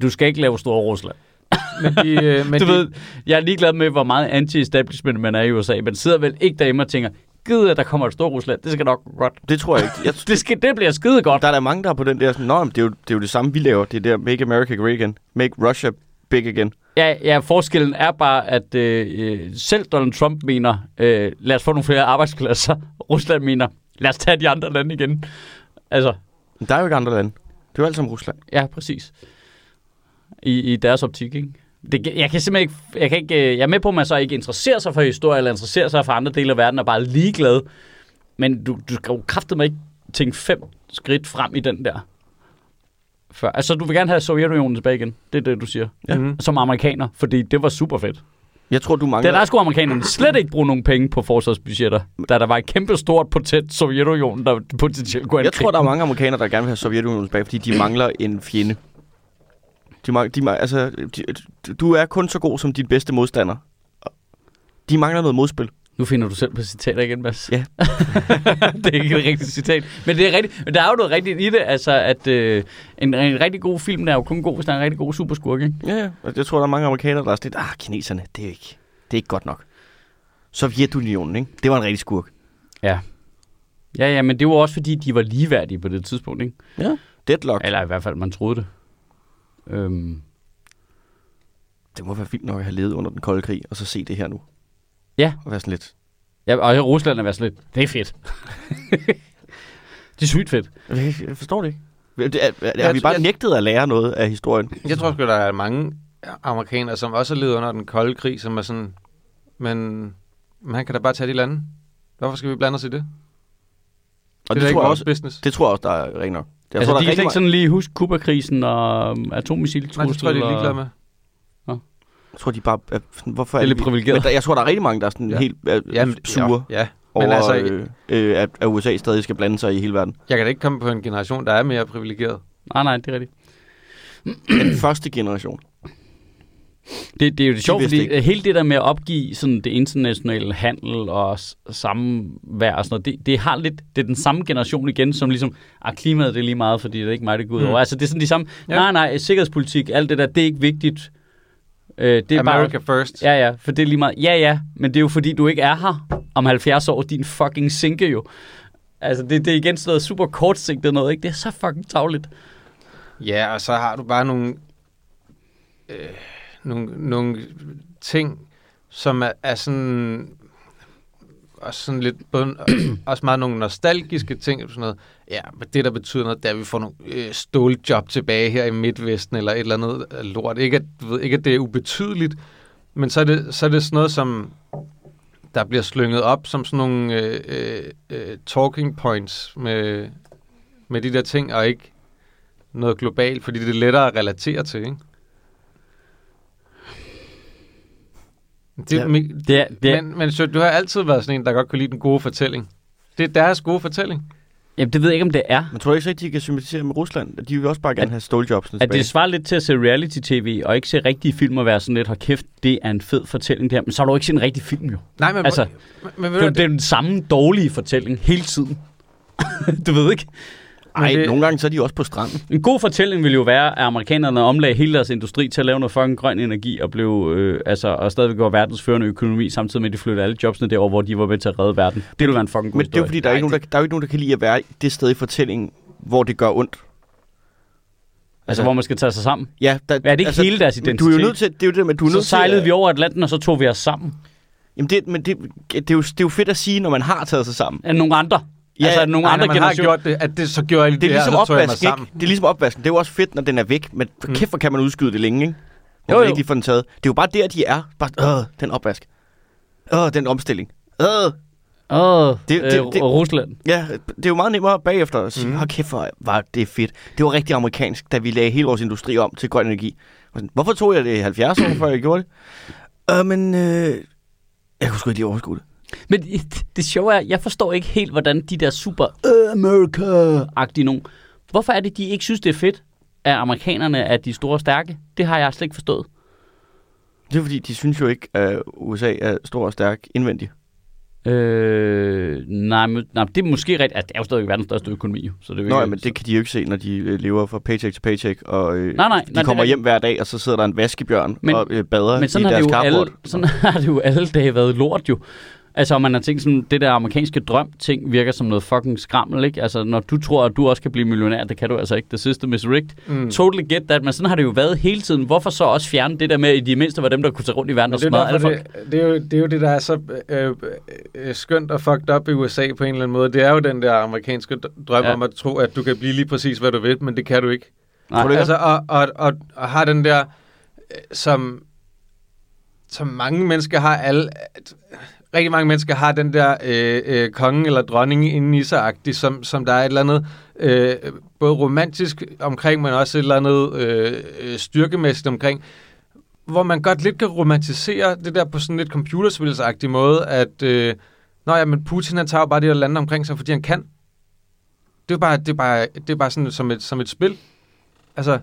du skal ikke lave store Rusland. Men de, øh, men du de, ved, jeg er ligeglad med, hvor meget anti-establishment man er i USA, men sidder vel ikke derhjemme og tænker, gid at der kommer et stort Rusland, det skal nok godt. Det tror jeg ikke. Jeg, Det, skal, det bliver skide godt. der er der mange, der er på den der sådan, Nå, det er, jo, det er jo det samme, vi laver. Det er der Make America Great Again. Make Russia Big Again. Ja, ja, forskellen er bare, at øh, øh, selv Donald Trump mener, øh, lad os få nogle flere arbejdspladser. Rusland mener, lad os tage de andre lande igen. Altså, der er jo ikke andre lande. Det er jo alt sammen Rusland. ja, præcis. I, i deres optik, ikke? Det, jeg kan simpelthen ikke, jeg, kan ikke, øh, jeg er med på, at man så ikke interesserer sig for historie, eller interesserer sig for andre dele af verden, og bare er ligeglad. Men du, du skal jo kraftedeme ikke tænke fem skridt frem i den der. Før. Altså, du vil gerne have Sovjetunionen tilbage igen. Det er det, du siger. Ja. Mhm. Som amerikaner, fordi det var super fedt. Jeg tror, du Det mangler... der skulle amerikanerne slet ikke bruge nogen penge på forsvarsbudgetter, da der var et kæmpe stort potent Sovjetunionen, der potentielt kunne Jeg tror, der er mange amerikanere, der gerne vil have Sovjetunionen tilbage, fordi de mangler en fjende. De, mang- de, mang- altså, de, du er kun så god som din bedste modstander. De mangler noget modspil. Nu finder du selv på citater igen, Mads. Ja. det er ikke et rigtigt citat. Men det er rigtigt. Men der er jo noget rigtigt i det. Altså, at øh, en, en rigtig god film der er jo kun god, hvis der er en rigtig god superskurk, ikke? Ja, ja. Og Jeg tror, der er mange amerikanere, der er sådan lidt, ah, kineserne, det er ikke, det er ikke godt nok. Sovjetunionen, ikke? Det var en rigtig skurk. Ja. Ja, ja, men det var også fordi, de var ligeværdige på det tidspunkt, ikke? Ja. Deadlock. Eller i hvert fald, man troede det. Øhm, Det må være fint nok at have levet under den kolde krig, og så se det her nu. Ja. Og være sådan lidt, ja, og Rusland er været sådan lidt, det er fedt. det er sygt fedt. jeg, jeg forstår det ikke. Det er, er, er vi bare jeg- nægtet at lære noget af historien? jeg tror sgu, der er mange amerikanere, som også har levet under den kolde krig, som er sådan, men man kan da bare tage de lande. Hvorfor skal vi blande os i det? Og det, det, er tror jeg også, business. det tror jeg også, der er rent nok. Jeg altså, tror, de er ikke sådan lige huske Kuba-krisen og atommissiltrusler. Nej, det tror jeg, de er ligeglade med. Jeg tror, de bare... Er, sådan, hvorfor Det er er lidt vi- privilegeret. Men der, jeg tror, der er rigtig mange, der er sådan Ja. helt øh, Jamen, sure Ja, ja. over, Men altså, øh, øh, at, at USA stadig skal blande sig i hele verden. jeg kan da ikke komme på en generation, der er mere privilegeret. Nej, nej, det er rigtigt. Den første generation. Det, det er jo det sjovt, fordi ikke. hele det der med at opgive sådan det internationale handel og samvær og sådan noget, det, det, har lidt, det er den samme generation igen, som ligesom, ah, klimaet det er lige meget, fordi det er ikke mig, det går ud Mm. over. Altså det er sådan de samme, Ja. nej, nej, sikkerhedspolitik, alt det der, det er ikke vigtigt. Øh, det er America bare, first. Ja, ja, for det er lige meget. Ja, ja, men det er jo fordi, du ikke er her om 70 år, din fucking sinke jo. Altså, det, det er igen sådan noget super kortsigtet noget, ikke? Det er så fucking tavligt. Ja, og så har du bare nogle, øh, nogle, nogle ting, som er, er sådan, også sådan lidt, bund, også meget nogle nostalgiske ting, sådan noget, ja, men det der betyder noget, det er, at vi får nogle øh, ståljob tilbage her i Midtvesten, eller et eller andet lort. Ikke at, ved, ikke at det er ubetydeligt, men så er det, så er det sådan noget, som der bliver slynget op som sådan nogle øh, øh, øh, talking points med, med de der ting, og ikke noget globalt, fordi det er lettere at relatere til, ikke? Det, ja. Det er, det er, men, men så, du har altid været sådan en, der godt kunne lide den gode fortælling. Det er deres gode fortælling. Jamen, det ved jeg ikke, om det er. Men tror du ikke rigtig, de kan sympatisere med Rusland? De vil også bare gerne have ståljobsene At tilbage. det svarer lidt til at se reality-tv, og ikke se rigtige film og være sådan lidt, har kæft, det er en fed fortælling det her. Men så har du ikke set en rigtig film jo. Nej, men, Altså, men, men, Det er, det er den samme dårlige fortælling hele tiden. du ved ikke? Ej, det- nogle gange så er de også på stranden. En god fortælling ville jo være, at amerikanerne omlagde hele deres industri til at lave noget fucking grøn energi og blev, øh, altså, og stadigvæk var verdens førende økonomi, samtidig med, at de flyttede alle jobsene derover, hvor de var med til at redde verden. Det ville være en fucking god Men det er fordi, der er, ikke nogen, der, der er jo ikke nogen, der kan lide at være det sted i fortællingen, hvor det gør ondt. Altså, hvor man skal tage sig sammen. Ja, der, Er det ikke hele deres men Du er jo identitet? nødt til, det er jo det, men du er Så nødt til, sejlede at- vi over Atlanten, og så tog vi os sammen. Jamen det, men det, det, er jo, det er jo fedt at sige, når man har taget sig sammen. Er nogle andre? Ja, altså, er nogle Nej, andre man har gjort det, at det så gjorde jeg Det er det, ligesom her, så tog jeg mig opvask, sammen. ikke? Det er ligesom opvasken. Det er jo også fedt, når den er væk, men for kæft, hvor kan man udskyde det længe, ikke? Hvor Jo, jo. ikke lige får den taget. Det er jo bare der, de er. Bare, øh, den opvask. Øh, den omstilling. Øh. Åh, Det- det, det- det, det- øh, Rusland. Ja, det er jo meget nemmere bagefter at sige, mm. hold kæft, hvor var det fedt. Det var rigtig amerikansk, da vi lagde hele vores industri om til grøn energi. Sådan, Hvorfor tog jeg det i 70 år, før jeg gjorde det? Øh, men øh, jeg kunne sgu ikke lige overskue det. Men det, det sjove er, jeg forstår ikke helt, hvordan de der super "Øh, America-agtige nogen, hvorfor er det, de ikke synes, det er fedt, at amerikanerne er de store og stærke? Det har jeg slet ikke forstået. Det er fordi, de synes jo ikke, at USA er stor og stærk indvendigt. Øh, nej, men, nej, det er måske rigtigt. Altså, det er jo stadig verdens største økonomi, så det er jo Nå, ikke, men det kan de jo ikke se, når de øh, lever fra paycheck til paycheck, og øh, Nej, nej, de nej, kommer det er hjem hver dag, og så sidder der en vaskebjørn Men- og øh, bader Men sådan i har, det deres jo alle, sådan har det jo alle dage været lort jo. Altså, om man har tænkt sådan, det der amerikanske drøm-ting virker som noget fucking skrammel, ikke? Altså, når du tror, at du også kan blive millionær, det kan du altså ikke. The system is rigged. Mm. Totally get that, men sådan har det jo været hele tiden. Hvorfor så også fjerne det der med, at i de mindste var dem, der kunne tage rundt i verden og Men smadre alle folk? det, det, er jo, det er jo det, der er så øh, øh, skønt og fucked up i USA på en eller anden måde. Det er jo den der amerikanske drøm Ja. om at tro, at du kan blive lige præcis, hvad du vil, men det kan du ikke. Nej, du? Altså, og, og, og, og har den der, øh, som, som mange mennesker har alle, at, rigtig mange mennesker har den der øh, øh, konge eller dronning inden i sig som, som der er et eller andet øh, både romantisk omkring, men også et eller andet øh, øh, styrkemæssigt omkring, hvor man godt lidt kan romantisere det der på sådan lidt computerspilsagtig måde, at øh, Nå ja, men Putin han tager jo bare det der lande omkring sig, fordi han kan. Det er bare, det er bare, det er bare sådan som et, som et spil. Altså,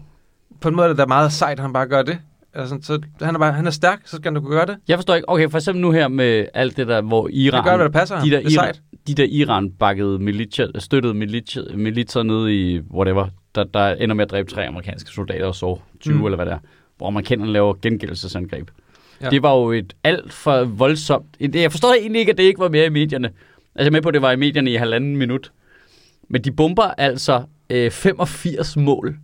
på en måde er det da meget sejt, at han bare gør det. Altså, så han er, bare, han er stærk, så skal han kunne gøre det. Jeg forstår ikke. Okay, for eksempel nu her med alt det der, hvor Iran... Han gør, hvad der passer de der, det er Iran, sejt. de der Iran-bakkede militser, støttede militser, militser nede i whatever, der, der ender med at dræbe tre amerikanske soldater og så 20 Mm. eller hvad det er, hvor amerikanerne laver gengældelsesangreb. Ja. Det var jo et alt for voldsomt... Det- Jeg forstår egentlig ikke, at det ikke var mere i medierne. Altså med på, at det var i medierne i halvanden minut. Men de bomber altså øh, 85 mål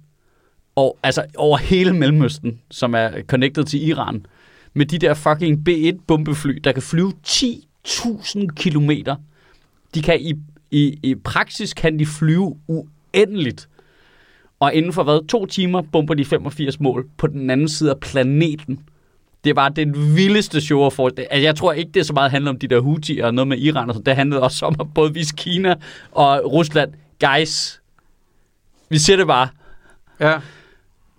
og, altså over hele Mellemøsten, som er connected til Iran, med de der fucking B-1-bombefly, der kan flyve 10.000 kilometer. De kan i, i, i praksis kan de flyve uendeligt. Og inden for hvad, to timer bomber de 85 mål på den anden side af planeten. Det var den vildeste show at. Altså, jeg tror ikke, det er så meget handler om de der Houthi og noget med Iran. Og så. Det handlede også om at både vise Kina og Rusland. Guys, vi siger det bare. Ja.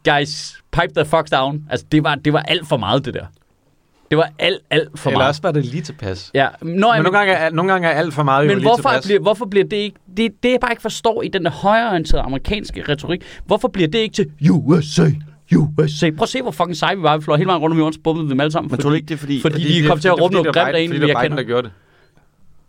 Guys, pipe the fuck down. Altså, det var, det var alt for meget, det der. Det var alt, alt for Eller meget. også var det lige tilpas. Ja, Nå, Men jamen, nogle gange, er, nogle gange er alt for meget jo men lige hvorfor tilpas. bliver, hvorfor bliver det ikke... Det, det jeg bare ikke forstår i den der højreorienterede amerikanske retorik. Hvorfor bliver det ikke til USA? USA. Prøv at se, hvor fucking seje vi var. Vi fløj hele vejen rundt om jorden, så bombede dem alle sammen. Men tror du ikke, det er fordi... fordi- de kom til at råbe fordi, noget det grimt af en, fordi vi det jeg kender. der gjorde det.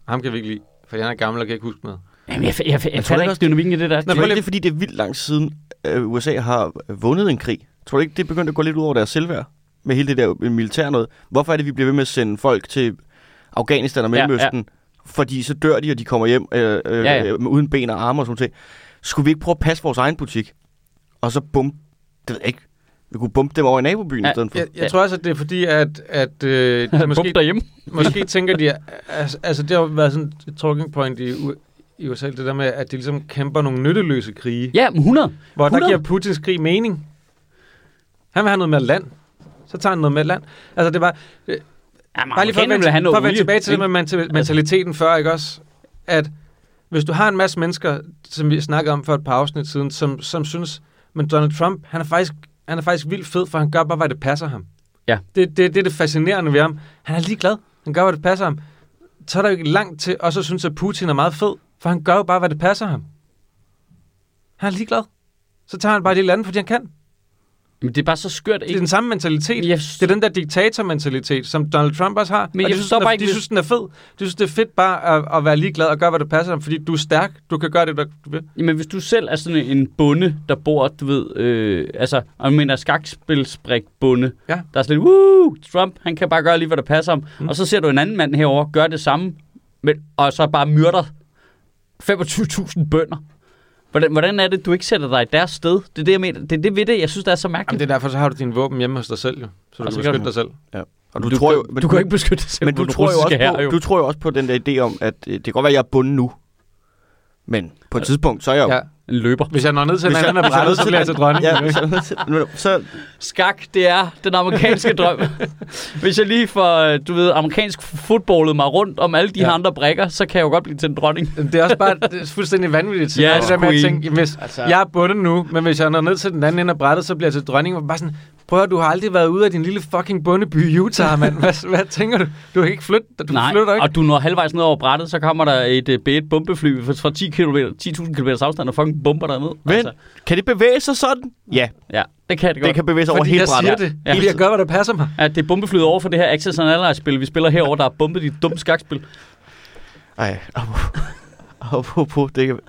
Ham kan vi ikke lide, fordi han er gammel og kan ikke huske noget. Jamen, jeg, jeg, jeg, jeg, jeg tror du fatter ikke ikke også- dynamikken i det der. Tror du ikke, det er fordi, det er vildt lang siden, at USA har vundet en krig? Tror du ikke, det er begyndt at gå lidt ud over deres selvværd? Med hele det der militær noget. Hvorfor er det, vi bliver ved med at sende folk til Afghanistan og. Mellemøsten? Ja, ja. Fordi så dør de, og de kommer hjem øh, øh, Ja, ja, ja. uden ben og arme og sådan noget. Skulle vi ikke prøve at passe vores egen butik? Og så bum... Det ved jeg ikke. Vi kunne bumpe dem over i nabobyen Ja, i stedet for. Jeg, jeg Ja. tror også, at det er fordi, at, at øh, de Måske derhjemme. måske tænker de, altså, altså det har været sådan et talking point i, i USA, det der med, at de ligesom kæmper nogle nytteløse krige. Ja, men 100. Hvor 100. der giver Putins krig mening. Han vil have noget med land. Så tager han noget med land. Altså det var... Øh, Ja, men bare lige for at vende, for at vende tilbage til det med mental- mentaliteten før, ikke også? At hvis du har en masse mennesker, som vi snakkede om for et par afsnit siden, som, som synes, men Donald Trump, han er faktisk, han er faktisk vildt fed, for han gør bare, hvad det passer ham. Ja. Det, det, det er det fascinerende ved ham. Han er ligeglad. Han gør, hvad det passer ham. Så er der jo ikke langt til, og så synes at Putin er meget fed, for han gør jo bare, hvad det passer ham. Han er ligeglad. Så tager han bare de lande, fordi han kan. Men det er bare så skørt, Det er ikke? den samme mentalitet. Jeg, Det er den der diktatormentalitet, som Donald Trump også har. Men og jeg de synes, den er, bare ikke, de synes, den er fed. De synes, det er fedt bare at, at være ligeglad og gøre, hvad der passer dem, fordi du er stærk. Du kan gøre det, du vil. Jamen, hvis du selv er sådan en bonde, der bor, du ved, øh, altså, og jeg mener skakspilsbrik bonde, Ja. der er sådan lidt, woo, Trump, han kan bare gøre lige, hvad der passer ham. Mm. Og så ser du en anden mand herover gøre det samme, men, og så bare myrder 25.000 bønder. Hvordan, hvordan er det, du ikke sætter dig i deres sted? Det er det, jeg mener. Det er det ved det, jeg synes, det er så Jamen, mærkeligt. det er derfor, så har du dine våben hjemme hos dig selv, jo. Så du Og kan beskytte du- dig selv. Ja. Og du, du, tror jo, kan, du kan ikke beskytte dig selv men du tror, jo også på, jo. du tror jo også på den der idé om, at øh, det kan godt være, at jeg er bundet nu. Men på et tidspunkt, så er jeg jo... Ja. En løber. Hvis jeg når ned til Hvis en anden af er brættet, så bliver jeg til dronning. Ja, hvis jeg nødt til- nu- så, Skak, det er den amerikanske drøm. Hvis jeg lige får, du ved, amerikansk fodboldet mig rundt om alle de Ja. her andre brækker, så kan jeg jo godt blive til en dronning. Det er også bare det er fuldstændig vanvittigt. Ja, det der med at tænke, hvis Altså- jeg er bundet nu, men hvis jeg når ned til den anden ende af brættet, så bliver jeg til dronning. Og bare sådan, prøv at du har aldrig været ude af din lille fucking bondeby i Utah, mand. Hvad, hvad tænker du? Du kan ikke flytte Du Nej, flytter ikke. og du når halvvejs ned over brættet, så kommer der et uh, B1 bombefly fra, fra 10 km, 10.000 km afstand og fucking bomber derned. men, kan det bevæge sig sådan? Ja, ja, det kan det godt. det kan bevæge sig over Fordi hele jeg siger brættet. det. Ja. Fordi jeg gør, hvad der passer mig. Ja, det er bombeflyet over for det her Access and Allies-spil, vi spiller herover der er bombet i dumme skakspil. Ej, apropos det kan...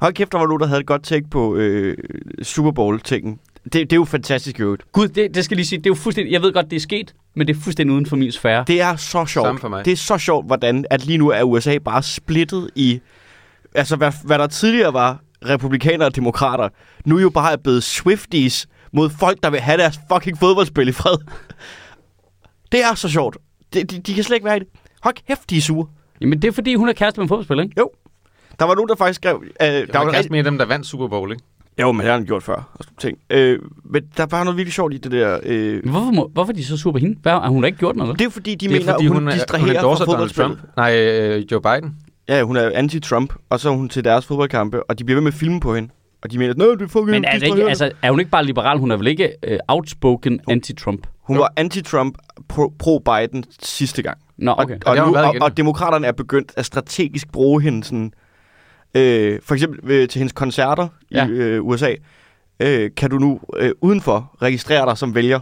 Hold kæft, der var nogen, der havde et godt take på øh, Super Bowl-tingen. Det, det er jo fantastisk øvrigt. Gud, det, det skal jeg lige sige, det er jo fuldstændig, jeg ved godt, det er sket, men det er fuldstændig uden for min sfære. Det er så sjovt. Samme for mig. Det er så sjovt, hvordan at lige nu er USA bare splittet i... Altså, hvad, hvad der tidligere var republikanere og demokrater, nu jo bare er blevet Swifties mod folk, der vil have deres fucking fodboldspil i fred. Det er så sjovt. De, de, de kan slet ikke være i det. Hold kæft, de er sure. Jamen, det er fordi, hun er kæreste med en fodboldspiller, ikke? Der var nogen, der faktisk skrev... Øh, der Jeg var også med dem, der vandt Super Bowl, ikke? Jo, men det har han gjort før. Og sådan ting. Øh, men der var noget virkelig sjovt i det der... Øh, Men Hvorfor, må, hvorfor er de så sur på hende? Hvad, har hun da ikke gjort noget? det er fordi, de det er mener, fordi, at hun, hun, hun er, hun distraherer endorser fra Donald fodboldspillet. Trump. Nej, øh, Joe Biden. Ja, hun er anti-Trump, og så er hun til deres fodboldkampe, og de bliver ved med at filme på hende. Og de mener, at det er fucking Men er, det ikke, altså, er hun ikke bare liberal? Hun er vel ikke uh, outspoken anti-Trump? Hun var anti-Trump, pro- pro-Biden sidste gang. Nå, Og, okay. og, Og har nu, hun og, og demokraterne er begyndt at strategisk bruge hende sådan... Øh, for eksempel øh, til hendes koncerter Ja. i øh, USA, øh, kan du nu øh, udenfor registrere dig som vælger.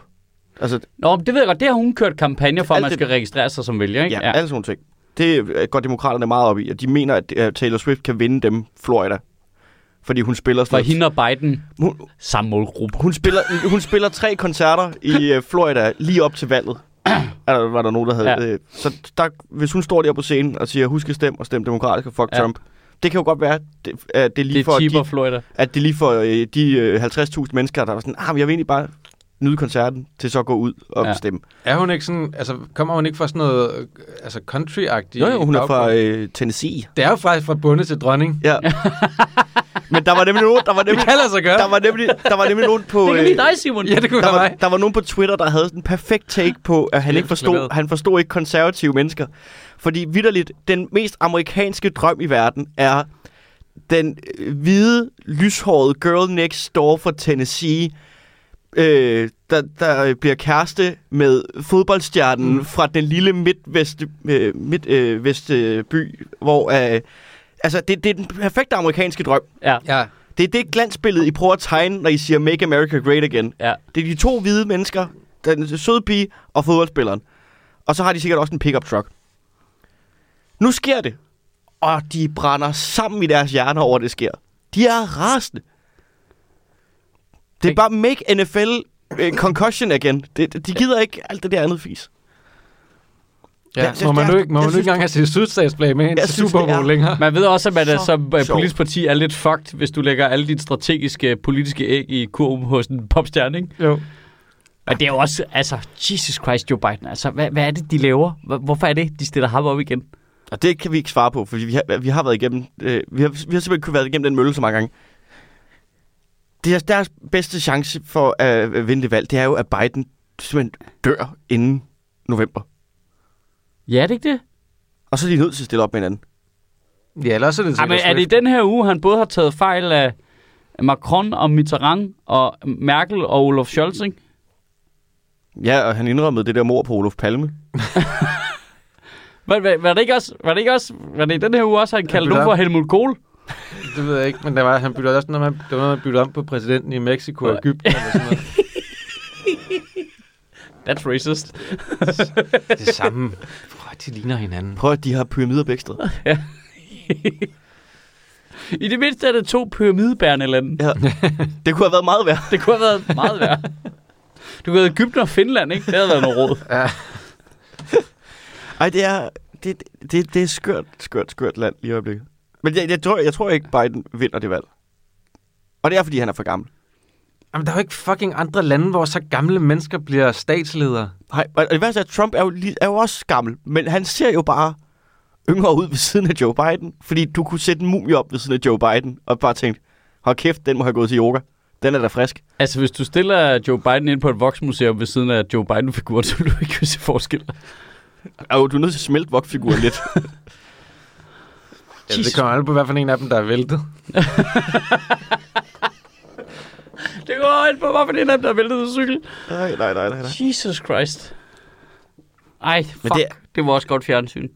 Altså, Nå, men det ved jeg godt. Det har hun kørt kampagne for, at man det- skal registrere sig som vælger, ikke? ja, ja. alle sådan ting. Det øh, går demokraterne meget op i, og de mener, at øh, Taylor Swift kan vinde dem Florida. Fordi hun spiller For hende og Biden, Hun, samme målgruppe. hun, spiller, hun spiller tre koncerter i øh, Florida lige op til valget. Er der, var der nogen, der havde... Ja. Øh, så der, hvis hun står der på scenen og siger, husk at stemme og stem demokratisk og fuck ja. Trump. Det kan jo godt være, det, at det er lige Det for at give, Florida. at det er lige for øh, de øh, 50.000 mennesker, der var sådan, ah, men jeg vil egentlig bare nyde koncerten, til så at gå ud og Ja. stemme. Er hun ikke sådan, altså kommer hun ikke fra sådan noget, øh, altså country-agtigt? Jo, jo, hun er fra øh, Tennessee. Det er jo faktisk fra bunde til dronning. Ja. men der var nemlig nogen, der var Det nemlig, kan lade sig gøre. der var nemlig, der var nemlig nogen på... Det kan øh, blive dig, Simon. Ja, det kunne der, var, mig. der var nogen på Twitter, der havde en perfekt take på, at han ikke forstod, han forstod ikke konservative mennesker. Fordi vidderligt, den mest amerikanske drøm i verden er den øh, hvide, lyshårede girl next door fra Tennessee, øh, der, der bliver kæreste med fodboldstjernen mm. fra den lille midtvest, øh, midt, øh, hvor... Øh, altså, det, det er den perfekte amerikanske drøm. Ja, Ja, Det er det glansbillede, I prøver at tegne, når I siger Make America Great Again. ja. Det er de to hvide mennesker, den søde pige og fodboldspilleren. Og så har de sikkert også en pickup truck. Nu sker det. Og de brænder sammen i deres hjerner over, at det sker. De er rasende. Det er bare make NFL uh, concussion again. Det, de gider ikke alt det der andet fis. Ja. Jeg- må man nu ikke, må man nu synes, ikke engang have sit sydstatsflag med ind til synes, Super er- Bowl længere? Man ved også, at man er, Så som øh, sjovt. politisk parti er lidt fucked, hvis du lægger alle dine strategiske politiske æg i kurven hos en popstjerne, ikke? Jo. Og det er jo også, altså, Jesus Christ, Joe Biden, altså, hvad, hvad er det, de laver? Hvor- Hvorfor er det, de stiller ham op igen? Og det kan vi ikke svare på, for vi har, vi har været igennem, øh, vi, har, vi har simpelthen været igennem den mølle så mange gange. Det er deres bedste chance for at vinde det valg, det er jo, at Biden simpelthen dør inden november. Ja, er det ikke det? Og så er de nødt til at stille op med hinanden. Ja, ellers er det men sikkert er det i den her uge, han både har taget fejl af Macron og Mitterrand og Merkel og Olaf Scholz, ikke? Ja, og han indrømmede det der mor på Olof Palme. Var, var, var, det ikke også, var det ikke også, var det i den her uge også, han kaldte nogen for der- Helmut Kohl? Det ved jeg ikke, men der var, han byttede også noget, med, det var noget, man byttede om på præsidenten i Mexico og Ægypten eller sådan noget. That's racist. Det samme. Prøv, de ligner hinanden. Prøv at de har pyramider begge steder. I det mindste er det to pyramidebærende lande. Ja. Det kunne have været meget værd. Det kunne have været meget værd. Du kunne have Ægypten og Finland, ikke? Det havde været noget råd. Ja. Ej, det er, det, det, det er skørt, skørt, skørt land lige i øjeblikket. Men jeg, jeg, tror, jeg tror ikke, Biden vinder det valg. Og det er, fordi han er for gammel. Jamen, der er jo ikke fucking andre lande, hvor så gamle mennesker bliver statsledere. Nej, og det værste er, at Trump er jo, lige- er jo også gammel, men han ser jo bare yngre ud ved siden af Joe Biden. Fordi du kunne sætte en mumie op ved siden af Joe Biden, og bare tænke, hold kæft, den må have gået til yoga. Den er da frisk. Altså, hvis du stiller Joe Biden ind på et voksmuseum ved siden af Joe Biden-figuren, så vil du ikke kunne se forskel. Og du er nødt til at smelte vokfiguren lidt. Ja, det kommer an på, hvad for en af dem, der er væltet. Det går ind på, hvorfor det er den, der er væltet til cykel. nej, nej, nej, nej. nej. Jesus Christ. Ej, fuck. Men det... det- var også godt fjernsyn.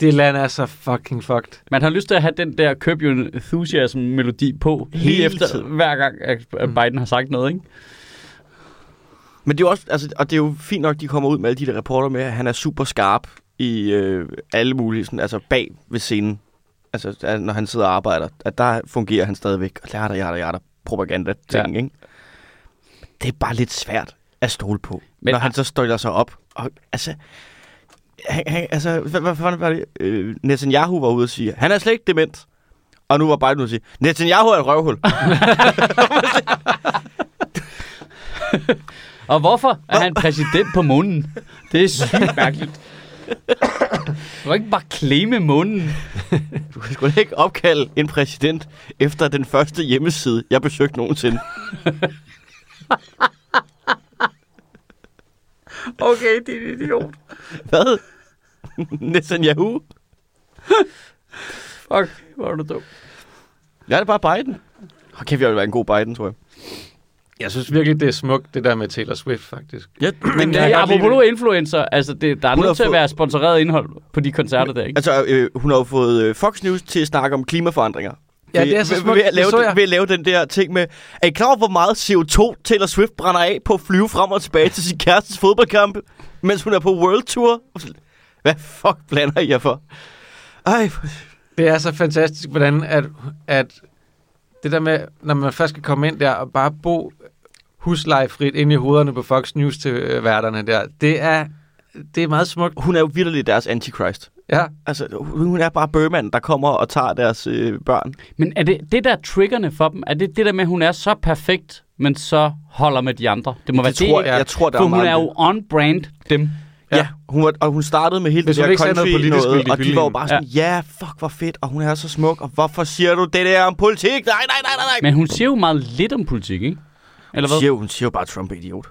Det land er så fucking fucked. Man har lyst til at have den der Curb Your Enthusiasm-melodi på, lige Hele efter tiden. hver gang, at at Biden har sagt noget, ikke? Men det er jo også, altså, og det er jo fint nok, de kommer ud med alle de der rapporter med, at han er super skarp i øh, alle mulige, sådan, altså bag ved scenen. Altså, at når han sidder og arbejder, at der fungerer han stadigvæk. Og der, der, der, der, der propaganda ting, Ja. ikke? Det er bare lidt svært at stole på, Men- Men, når han så støjler sig op. Og, altså, han, han, altså, hvad, hvad fanden var det? Øh, Netanyahu var ude og sige, han er slet ikke dement. Og nu var Biden ude og sige, Netanyahu er et røvhul. Og hvorfor er han præsident på månen? Det er sygt mærkeligt. Du kan ikke bare claime månen. Du kan sgu da ikke opkalde en præsident efter den første hjemmeside, jeg besøgte nogensinde. Okay, det er en idiot. Hvad? Netanyahu? Fuck, hvor er du dum. Jeg er det bare Biden. Kæft, jeg vil være en god Biden, tror jeg. Jeg synes virkelig, det er smukt, det der med Taylor Swift, faktisk. Ja, Men jeg lide apropos det. influencer, altså det, der er nødt til at fået- være sponsoreret indhold på de koncerter der, ikke? Altså, øh, hun har jo fået øh, Fox News til at snakke om klimaforandringer. Ja, det er så smukt. Ved at, lave, Det jeg. ved at lave den der ting med, er I klar over, hvor meget CO2 Taylor Swift brænder af på at flyve frem og tilbage til sin kærestes fodboldkampe, mens hun er på World Tour? Hvad fuck blander I jer for? Ej, Det er så fantastisk, hvordan at, at det der med, når man først skal komme ind der og bare bo huslejefrit ind i hovederne på Fox News til øh, værterne der, det er, det er meget smukt. hun er jo virkelig deres antichrist. Ja, Altså, hun er bare bøgmanden, der kommer og tager deres øh, børn. Men er det det der er triggerne for dem? Er det det der med, at hun er så perfekt, men så holder med de andre? Det må være Det tror, det, jeg, jeg tror, der for er hun meget er jo on-brand dem. Ja, ja hun var, og hun startede med hele Hvis det hun der sagde noget country politisk, noget, og de var jo bare sådan, ja. ja, fuck, hvor fedt, og hun er så smuk, og hvorfor siger du det der om politik? Nej, nej, nej, nej, nej. Men hun siger jo meget lidt om politik, ikke? Eller Hun hvad? siger, jo- hun siger jo bare, Trump er idiot.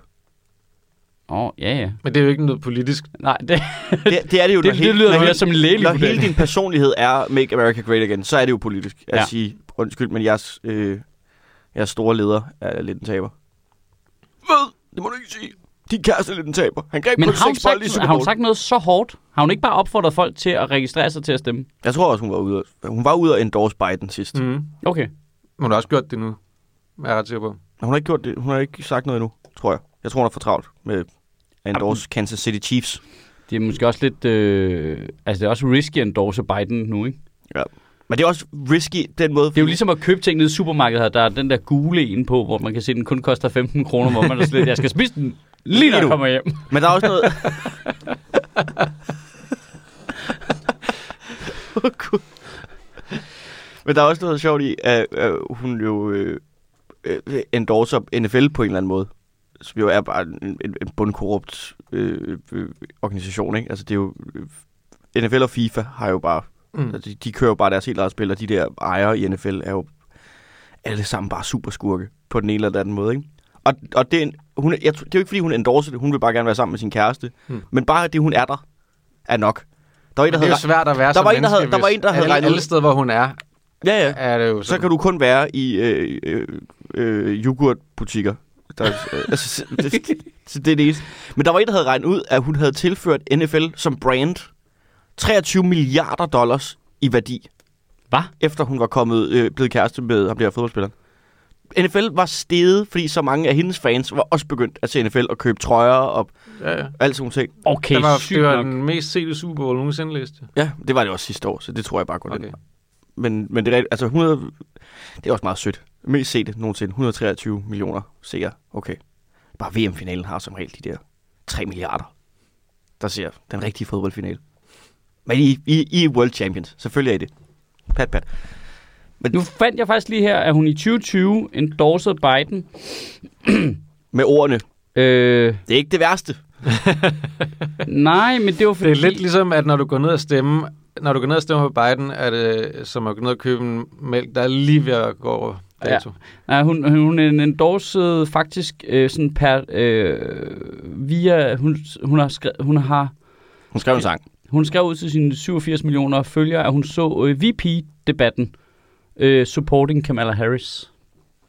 Åh, oh, ja, ja. men det er jo ikke noget politisk. Nej, det, Det, det er det jo, det, når det lyder mere hele- som en lægelig Når hele din personlighed er Make America Great Again, så er det jo politisk at Ja. sige, undskyld, men jeres, øh, jeres store leder er lidt en taber. Hvad? Det må du ikke sige. Din kæreste er lidt en taber. Han greb Men kun har hun, seks i sagt, Super har hun sagt noget så hårdt? Har hun ikke bare opfordret folk til at registrere sig til at stemme? Jeg tror også, hun var ude, hun var ude og endorse Biden sidst. Mm. Okay. Hun har også gjort det nu. Er jeg ret sikker på. Hun har ikke gjort det. Hun har ikke sagt noget endnu, tror jeg. Jeg tror, hun er for travlt med at endorse Kansas City Chiefs. Det er måske også lidt... Øh, altså, det er også risky at endorse Biden nu, ikke? Men det er også risky, den måde. Det er jo ligesom at købe ting nede i supermarkedet her. Der er den der gule en på, hvor man kan se, at den kun koster 15 kroner, hvor man er slet, jeg skal spise den lige når jeg nu. kommer hjem. Men der er også noget... Åh, Gud. Men der er også noget sjovt i, at, at hun jo øh, øh, endorser NFL på en eller anden måde. Som jo er bare en, en, bundkorrupt øh, øh, organisation, ikke? Altså det er jo... Øh, NFL og FIFA har jo bare... Mm. Altså, de, de kører jo bare deres helt eget spil, og de der ejere i NFL er jo alle sammen bare super skurke på den ene eller den anden måde, ikke? Og, og det, er hun, jeg, det er jo ikke, fordi hun endorser det. Hun vil bare gerne være sammen med sin kæreste. Hmm. Men bare det, hun er der, er nok. Der var en, der Det er havde... svært at være Der som var en, der havde- der var en, der havde alle, alle steder, hvor hun er, Ja, ja. er det jo Så kan du kun være i øh, øh, øh, yoghurtbutikker. Der, øh, altså, så- det, så det er det eneste. Men der var en, der havde regnet ud, at hun havde tilført NFL som brand 23 milliarder dollars i værdi. Hvad? Efter hun var kommet, øh, blevet kæreste med ham der fodboldspiller. NFL var steget, fordi så mange af hendes fans var også begyndt at se NFL og købe trøjer og Ja, ja. alt sådan nogle ting. Okay, Det var, sygt det var nok. den mest sete Super Bowl nogensinde, læste. Ja, det var det også sidste år, så det tror jeg bare går okay. Okay. Men, men det er, altså 100, det er også meget sødt. Mest set nogensinde. 123 millioner seere. Okay. Bare VM-finalen har som regel de der 3 milliarder, der ser den rigtige fodboldfinale. Men I, I, I er World Champions. Selvfølgelig er I det. Pat, pat. Nu fandt jeg faktisk lige her, at hun i 2020 endorsede Biden. Med ordene. Øh, Det er ikke det værste. nej, men det var fordi... Det er lidt ligesom, at når du går ned og stemme, når du går ned og stemmer på Biden, er det som at gå ned og købe en mælk, der er lige ved at gå over dato. Nej, hun, hun endorsede faktisk øh, sådan per... Øh, via... Hun, hun, har skrevet, hun har... Hun skrev en sang. Hun skrev ud til sine 87 millioner følgere, at hun så øh, VP-debatten øh, supporting Kamala Harris.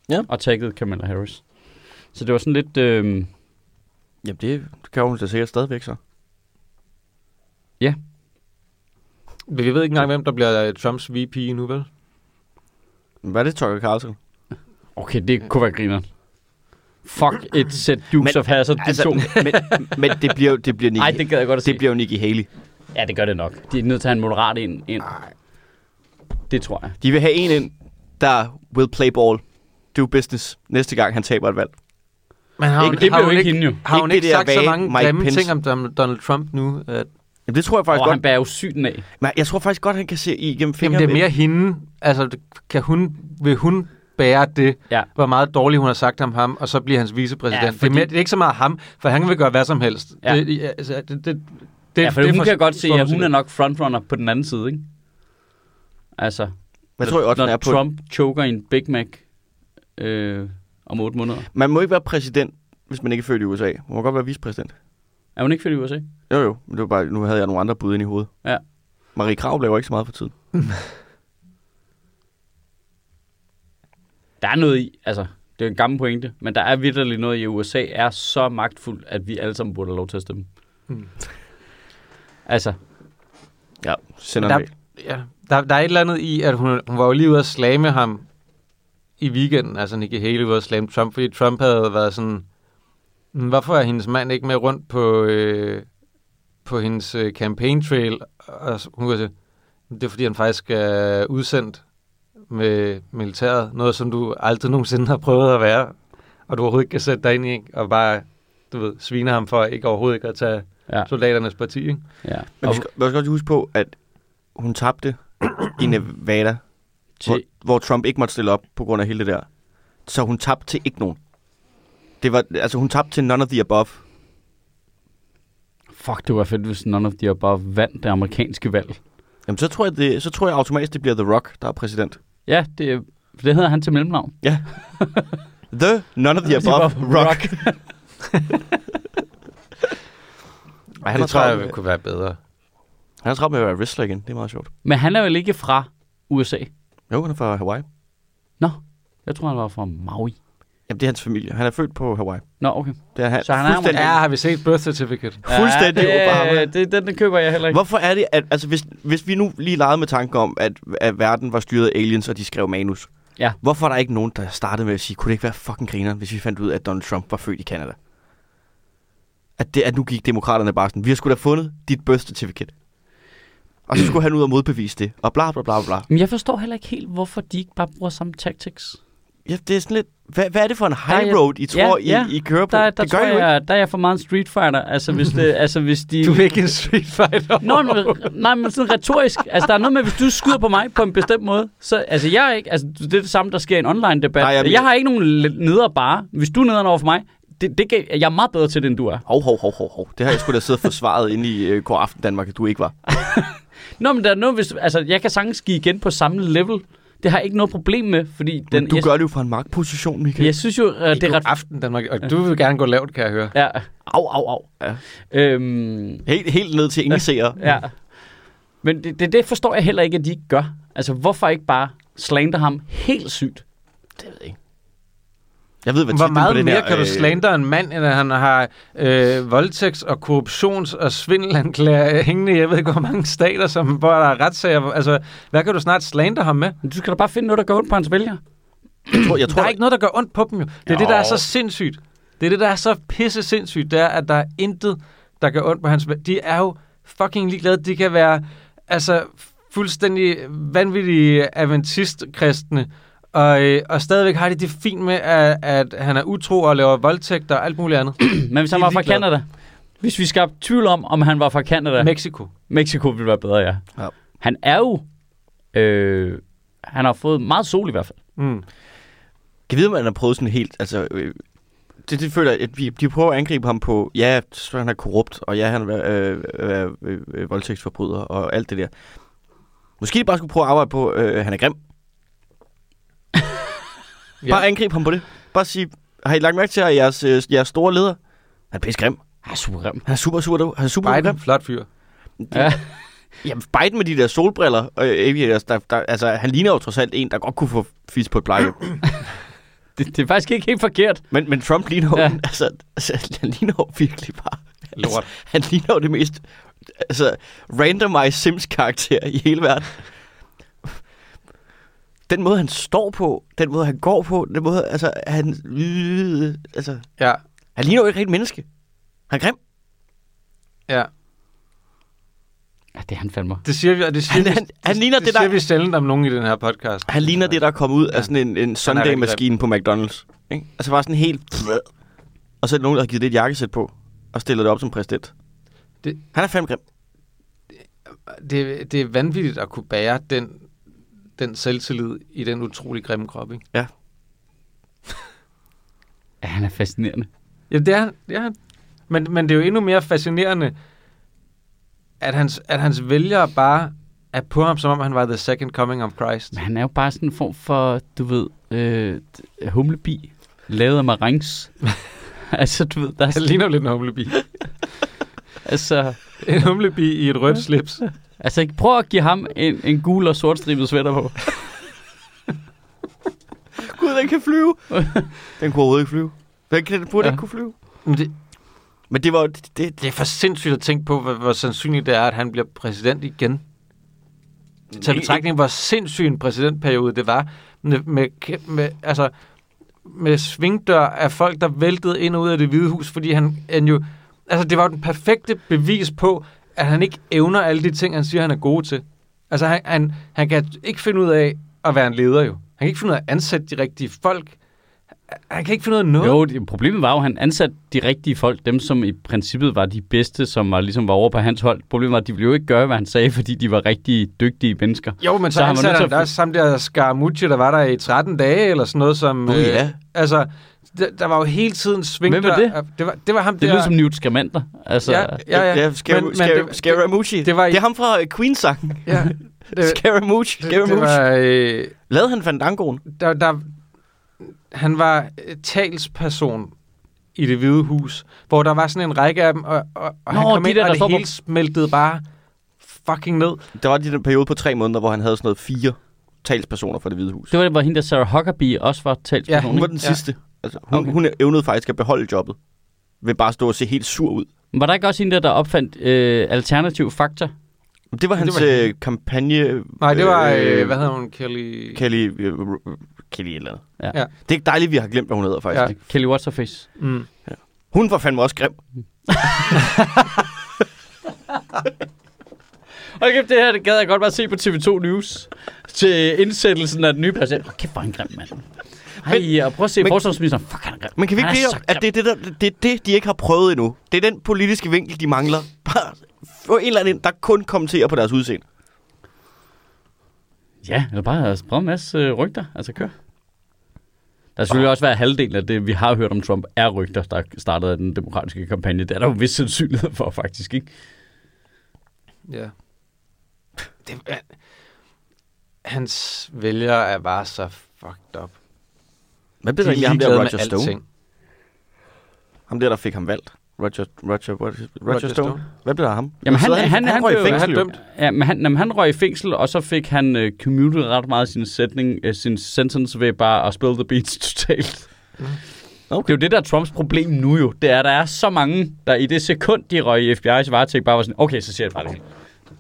Ja. Og taggede Kamala Harris. Så det var sådan lidt... Øh, Jamen, det kan hun da sikkert stadigvæk så. Vi ved ikke engang, hvem der bliver Trumps VP nu, vel? Hvad er det, Tucker Carlson? okay, det kunne være grineren. Fuck et sæt Dukes Men, of Hazzard, de Altså, to. men, men det bliver det bliver Nikki, Nej, det gad jeg godt at se. det bliver jo Nikki Haley. Ja, det gør det nok. De er nødt til at have en moderat ind. ind. Det tror jeg. De vil have en ind, der will play ball, do business, næste gang han taber et valg. Men har Ikke, hun, det har bliver jo hun ikke hende jo. Har hun Ikke ikke sagt så mange Mike grimme Pence. ting om Donald- Trump nu? At, Jamen, det tror jeg faktisk Og godt. han bærer jo syden af. Men jeg tror faktisk godt, han kan se igennem fingre jamen, det er mere hende. Altså, kan hun, vil hun bære det, Ja. hvor meget dårligt hun har sagt om ham, og så bliver hans vicepræsident. Ja, fordi... det, er mere, det er ikke så meget ham, for han vil gøre hvad som helst. Ja. Det, altså, det, det, det, ja, for det hun for- kan godt se, at hun er nok frontrunner på den anden side, ikke? Altså, Hvad tror også, når er på? Trump choker i en Big Mac øh, om otte måneder. Man må ikke være præsident, hvis man ikke er født i USA. Man må godt være vicepræsident. Er hun ikke født i USA? Jo, jo. Men det var bare, nu havde jeg nogle andre bud ind i hovedet. Ja. Marie Krav laver ikke så meget for tiden. Der er noget i, altså, det er en gammel pointe, men der er vidderligt noget i, at USA er så magtfuld, at vi alle sammen burde have lov til at stemme. Mm. Altså, Ja, sender Der- der... Ja, der, der er et eller andet i, at hun, hun var jo lige ude at slage med ham i weekenden, altså Nikki Haley var ude at slage med Trump, fordi Trump havde været sådan, "Hmm, hvorfor er hendes mand ikke med rundt på, øh, på hendes øh, campaign trail? Og hun kunne sige, det er fordi, han faktisk er udsendt med militæret, noget som du aldrig nogensinde har prøvet at være, og du overhovedet ikke kan sætte dig ind i, ikke? og bare, du ved, svine ham for ikke overhovedet ikke at tage ja. soldaternes parti, ikke? ja. Men vi skal, vi skal også huske på, at hun tabte i Nevada, hvor, til, hvor Trump ikke måtte stille op på grund af hele det der. Så hun tabte til ikke nogen. Det var, altså hun tabte til none of the above. fuck, det var fedt, hvis none of the above vandt det amerikanske valg. Jamen så tror jeg, det, så tror jeg automatisk, det bliver The Rock, der er præsident. Ja, det, det hedder han til mellemnavn. The none of the above Rock. Ej, Han det tror jeg med- kunne være bedre. Han er travlt med at være wrestler igen. Det er meget sjovt. Men han er vel ikke fra USA? Jo, han er fra Hawaii. Jeg tror, han var fra Maui. Jamen, det er hans familie. Han er født på Hawaii. Nå, okay. Det er han, Så han er fuldstændig- Ja, har vi set birth certificate? Fuldstændig ja, Obama. det, det, den, den køber jeg heller ikke. Hvorfor er det, at altså, hvis, hvis vi nu lige legede med tanken om, at, at verden var styret af aliens, og de skrev manus. Ja. Hvorfor er der ikke nogen, der startede med at sige, kunne det ikke være fucking grineren, hvis vi fandt ud af, at Donald Trump var født i Canada? At, det, at nu gik demokraterne bare sådan, vi har sgu da fundet dit birth certificate. Og så skulle han ud og modbevise det, og bla bla bla bla. Men jeg forstår heller ikke helt, hvorfor de ikke bare bruger samme tactics. Ja, det er sådan lidt, hvad, hvad er det for en Der high er- road, I tror, ja, ja. I, I kører på? Der, der det gør tror ikke. jeg, der er jeg for meget en street fighter. Altså, hvis, det, altså, hvis de... Du er ikke en street fighter. Nå, men, nej, men sådan retorisk. Altså, der er noget med, hvis du skyder på mig på en bestemt måde, så, altså, jeg er ikke, altså, det er det samme, der sker i en online debat. Nej, Nej, jeg- jeg, jeg har ikke nogen neder bare. Hvis du er nederen over for mig, det, det gav, jeg er meget bedre til det, end du er. Hov, hov, hov, hov, hov. Det har jeg sgu da siddet og forsvaret inde i uh, God Aften Danmark, at du ikke var. Nå, men der er noget, hvis, altså, jeg kan sagtens give igen på samme level. Det har jeg ikke noget problem med, fordi den, Men du jeg, gør det jo fra en magtposition, Michael. jeg synes jo, uh, det er ret... aften, Danmark. Og du vil gerne gå lavt, kan jeg høre. Ja, au, au, au. Ja. Øhm, Helt, helt ned til ingen seere. ja. Men det, det, det forstår jeg heller ikke, at de ikke gør. Altså, hvorfor ikke bare slander ham helt sygt? Det ved jeg ikke. Jeg ved, hvad Hvor titlen på meget det mere der, kan du øh, slandre en mand, end at han har øh, voldtægts- og korruptions- og svindelanklager hængende, jeg ved ikke, hvor mange stater, som, hvor der er retssager. Altså, hvad kan du snart slandre ham med? Men Du skal da bare finde noget, der går ondt på hans vælgere. Jeg tror, jeg Der tror, er ikke noget, der gør ondt på dem jo. Det er Jo. det, der er så sindssygt. Det er det, der er så pisse sindssygt. Det er, at der er intet, der gør ondt på hans... De er jo fucking ligeglade. De kan være altså fuldstændig vanvittige adventist-kristne, og, øh, og stadigvæk har de det fint med, at, at han er utro og laver voldtægter og alt muligt andet. Men hvis han var fra. Canada, hvis vi skabte tvivl om, om han var fra Canada, Mexico. Mexico ville være bedre, ja. Ja. Han er jo... Øh, han har fået meget sol i hvert fald. Mm. Kan vide, om han har prøvet sådan helt... Altså, øh, det, det føler jeg, at vi, de prøver at angribe ham på, ja, så han er korrupt, og ja, han er øh, øh, øh, voldtægtsforbryder, og alt det der. Måske de bare skulle prøve at arbejde på, øh, han er grim. Ja. Bare angribe ham på det. Bare sige, har I lagt mærke til, at jeres, øh, jeres store leder, han er pisse grim. Han er super grim. Han er super, super, han er super Biden, grim. flot fyr. Ja. Jamen, Biden med de der solbriller, og aviators, der, der, altså, han ligner jo trods alt en, der godt kunne få fis på et plejehjem. Det, det er faktisk ikke helt forkert. men, men Trump ligner jo, ja. altså, altså, han ligner jo virkelig bare... Lort. Altså, han ligner jo det mest altså, randomized Sims-karakter i hele verden. Den måde, han står på, den måde, han går på, den måde, altså, han... Øh, altså, Ja, han ligner jo ikke rigtig menneske. Han er grim. ja. Ja, det er han fandme. Det siger vi, og det siger Han- vi, han- han ligner det, det, det siger der- vi sjældent om nogen i den her podcast. Han ligner det, der er kommet ud ja. Af sådan en, en Sunday-maskine på McDonald's. Ikke? Altså bare sådan helt... Og så er der nogen, der har givet det et jakkesæt på, og stillet det op som præsident. Det- Han er fandme grim. Det, det er vanvittigt at kunne bære den, den selvtillid i den utrolig grimme krop, ikke? Ja, han er fascinerende. Ja, det er, det er han. Men, men det er jo endnu mere fascinerende, at hans, at hans vælgere bare er på ham, som om han var the second coming of Christ. Men han er jo bare sådan en form for, du ved, øh, humlebi, lavet af marengs. altså, du ved, der er Han ligner jo lidt en humlebi. altså, En humlebi i et rødt slips. Altså, prøv at give ham en, en gul og sortstribet sweater på. Gud, den kan flyve. den kunne overhovedet ikke flyve. Den, kan, den burde Ja. ikke kunne flyve. Men det, Men det var... Det, det, er for sindssygt at tænke på, hvor, hvor sandsynligt det er, at han bliver præsident igen. Tag i betragtning, hvor sindssyg en præsidentperiode det var. Med, med, med, altså, med svingdør af folk, der væltede ind og ud af det hvide hus, fordi han, han jo... Altså, det var jo den perfekte bevis på, at han ikke evner alle de ting, han siger, han er god til. Altså, han, han, han kan ikke finde ud af at være en leder jo. Han kan ikke finde ud af at ansætte de rigtige folk. Han kan ikke finde ud af noget. Jo, det, problemet var jo, at han ansatte de rigtige folk, dem som i princippet var de bedste, som var, ligesom var over på hans hold. Problemet var, at de ville jo ikke gøre, hvad han sagde, fordi de var rigtig dygtige mennesker. Jo, men så, Så han ansatte til han at der også sammen der Scaramucci, der var der i 13 dage, eller sådan noget som... Åh, ja. Altså, der, der var jo hele tiden sving. Hvem var det? Det var, det var ham Det der... lyder som Newt Scamander. Altså, Ja, ja, ja. ja Scar- Men- men Scar- det- Scaramucci. det var det er ham fra øh, Queen-sangen. ja, det, Scaramucci. det, det Scaramucci. var... Øh, Lavede han Fandangoen? der, der, han var øh, talsperson i det hvide hus, hvor der var sådan en række af dem, og, og, og Nå, han kom de ind, der, og der det står på- hele smeltede bare fucking ned. Der var de den periode på tre måneder, hvor han havde sådan noget fire talspersoner for det hvide hus. Det var det, hvor hende der Sarah Huckabee også var talsperson. Ja, Hun var den Ja. sidste. Altså, hun, Okay. hun evnede faktisk at beholde jobbet. Ved bare at stå og se helt sur ud. Var der ikke også hende der, der opfandt øh, alternativ fakta? Det var Det hans var hende. øh, kampagne... Nej, det var... Øh, hvad hedder hun? Kelly... Kelly... Øh, øh, Kelly et eller andet. Ja. Ja. Det er dejligt, vi har glemt, hvad hun hedder faktisk. Ja. Ja. Kelly What's Her Face. Mm. Hun var fandme også grim. Og kæft, det her det gad jeg godt bare se på TV2 News til indsættelsen af den nye præsident. Hold kæft, hvor han grim, mand. Ej, og prøv at se men- forsvarsministeren. Fuck, han er. Men kan vi ikke lide, at det er det, der, det er det, de ikke har prøvet endnu? Det er den politiske vinkel, de mangler. Bare få en eller anden, ind, der kun kommenterer på deres udseende. Ja, eller bare sprede en masse øh, rygter. Altså, kør. Der er selvfølgelig også været halvdelen af det, vi har hørt om Trump, er rygter, der startede af den demokratiske kampagne. Det er der jo vis sandsynlighed for, faktisk, ikke? Ja. Det, er- hans vælgere er bare så fucked up. Hvad blev De der er egentlig ham der Roger Stone? alting. Ham der, der fik ham valgt. Roger, Roger, Roger, Roger, Roger Stone. Stone. Hvad blev der af ham? Jamen, han, han, han, han, røg i fængsel, han jo. dømt. Ja, men han, jamen, han røg i fængsel, og så fik han øh, commuted ret meget sin sætning, øh, sin sentence ved bare at spille the beats totalt. Mm. Okay. Det er jo det, der er Trumps problem nu jo. Det er, at der er så mange, der i det sekund, de røg i FBI's varetægt, bare var sådan, okay, så siger jeg bare det.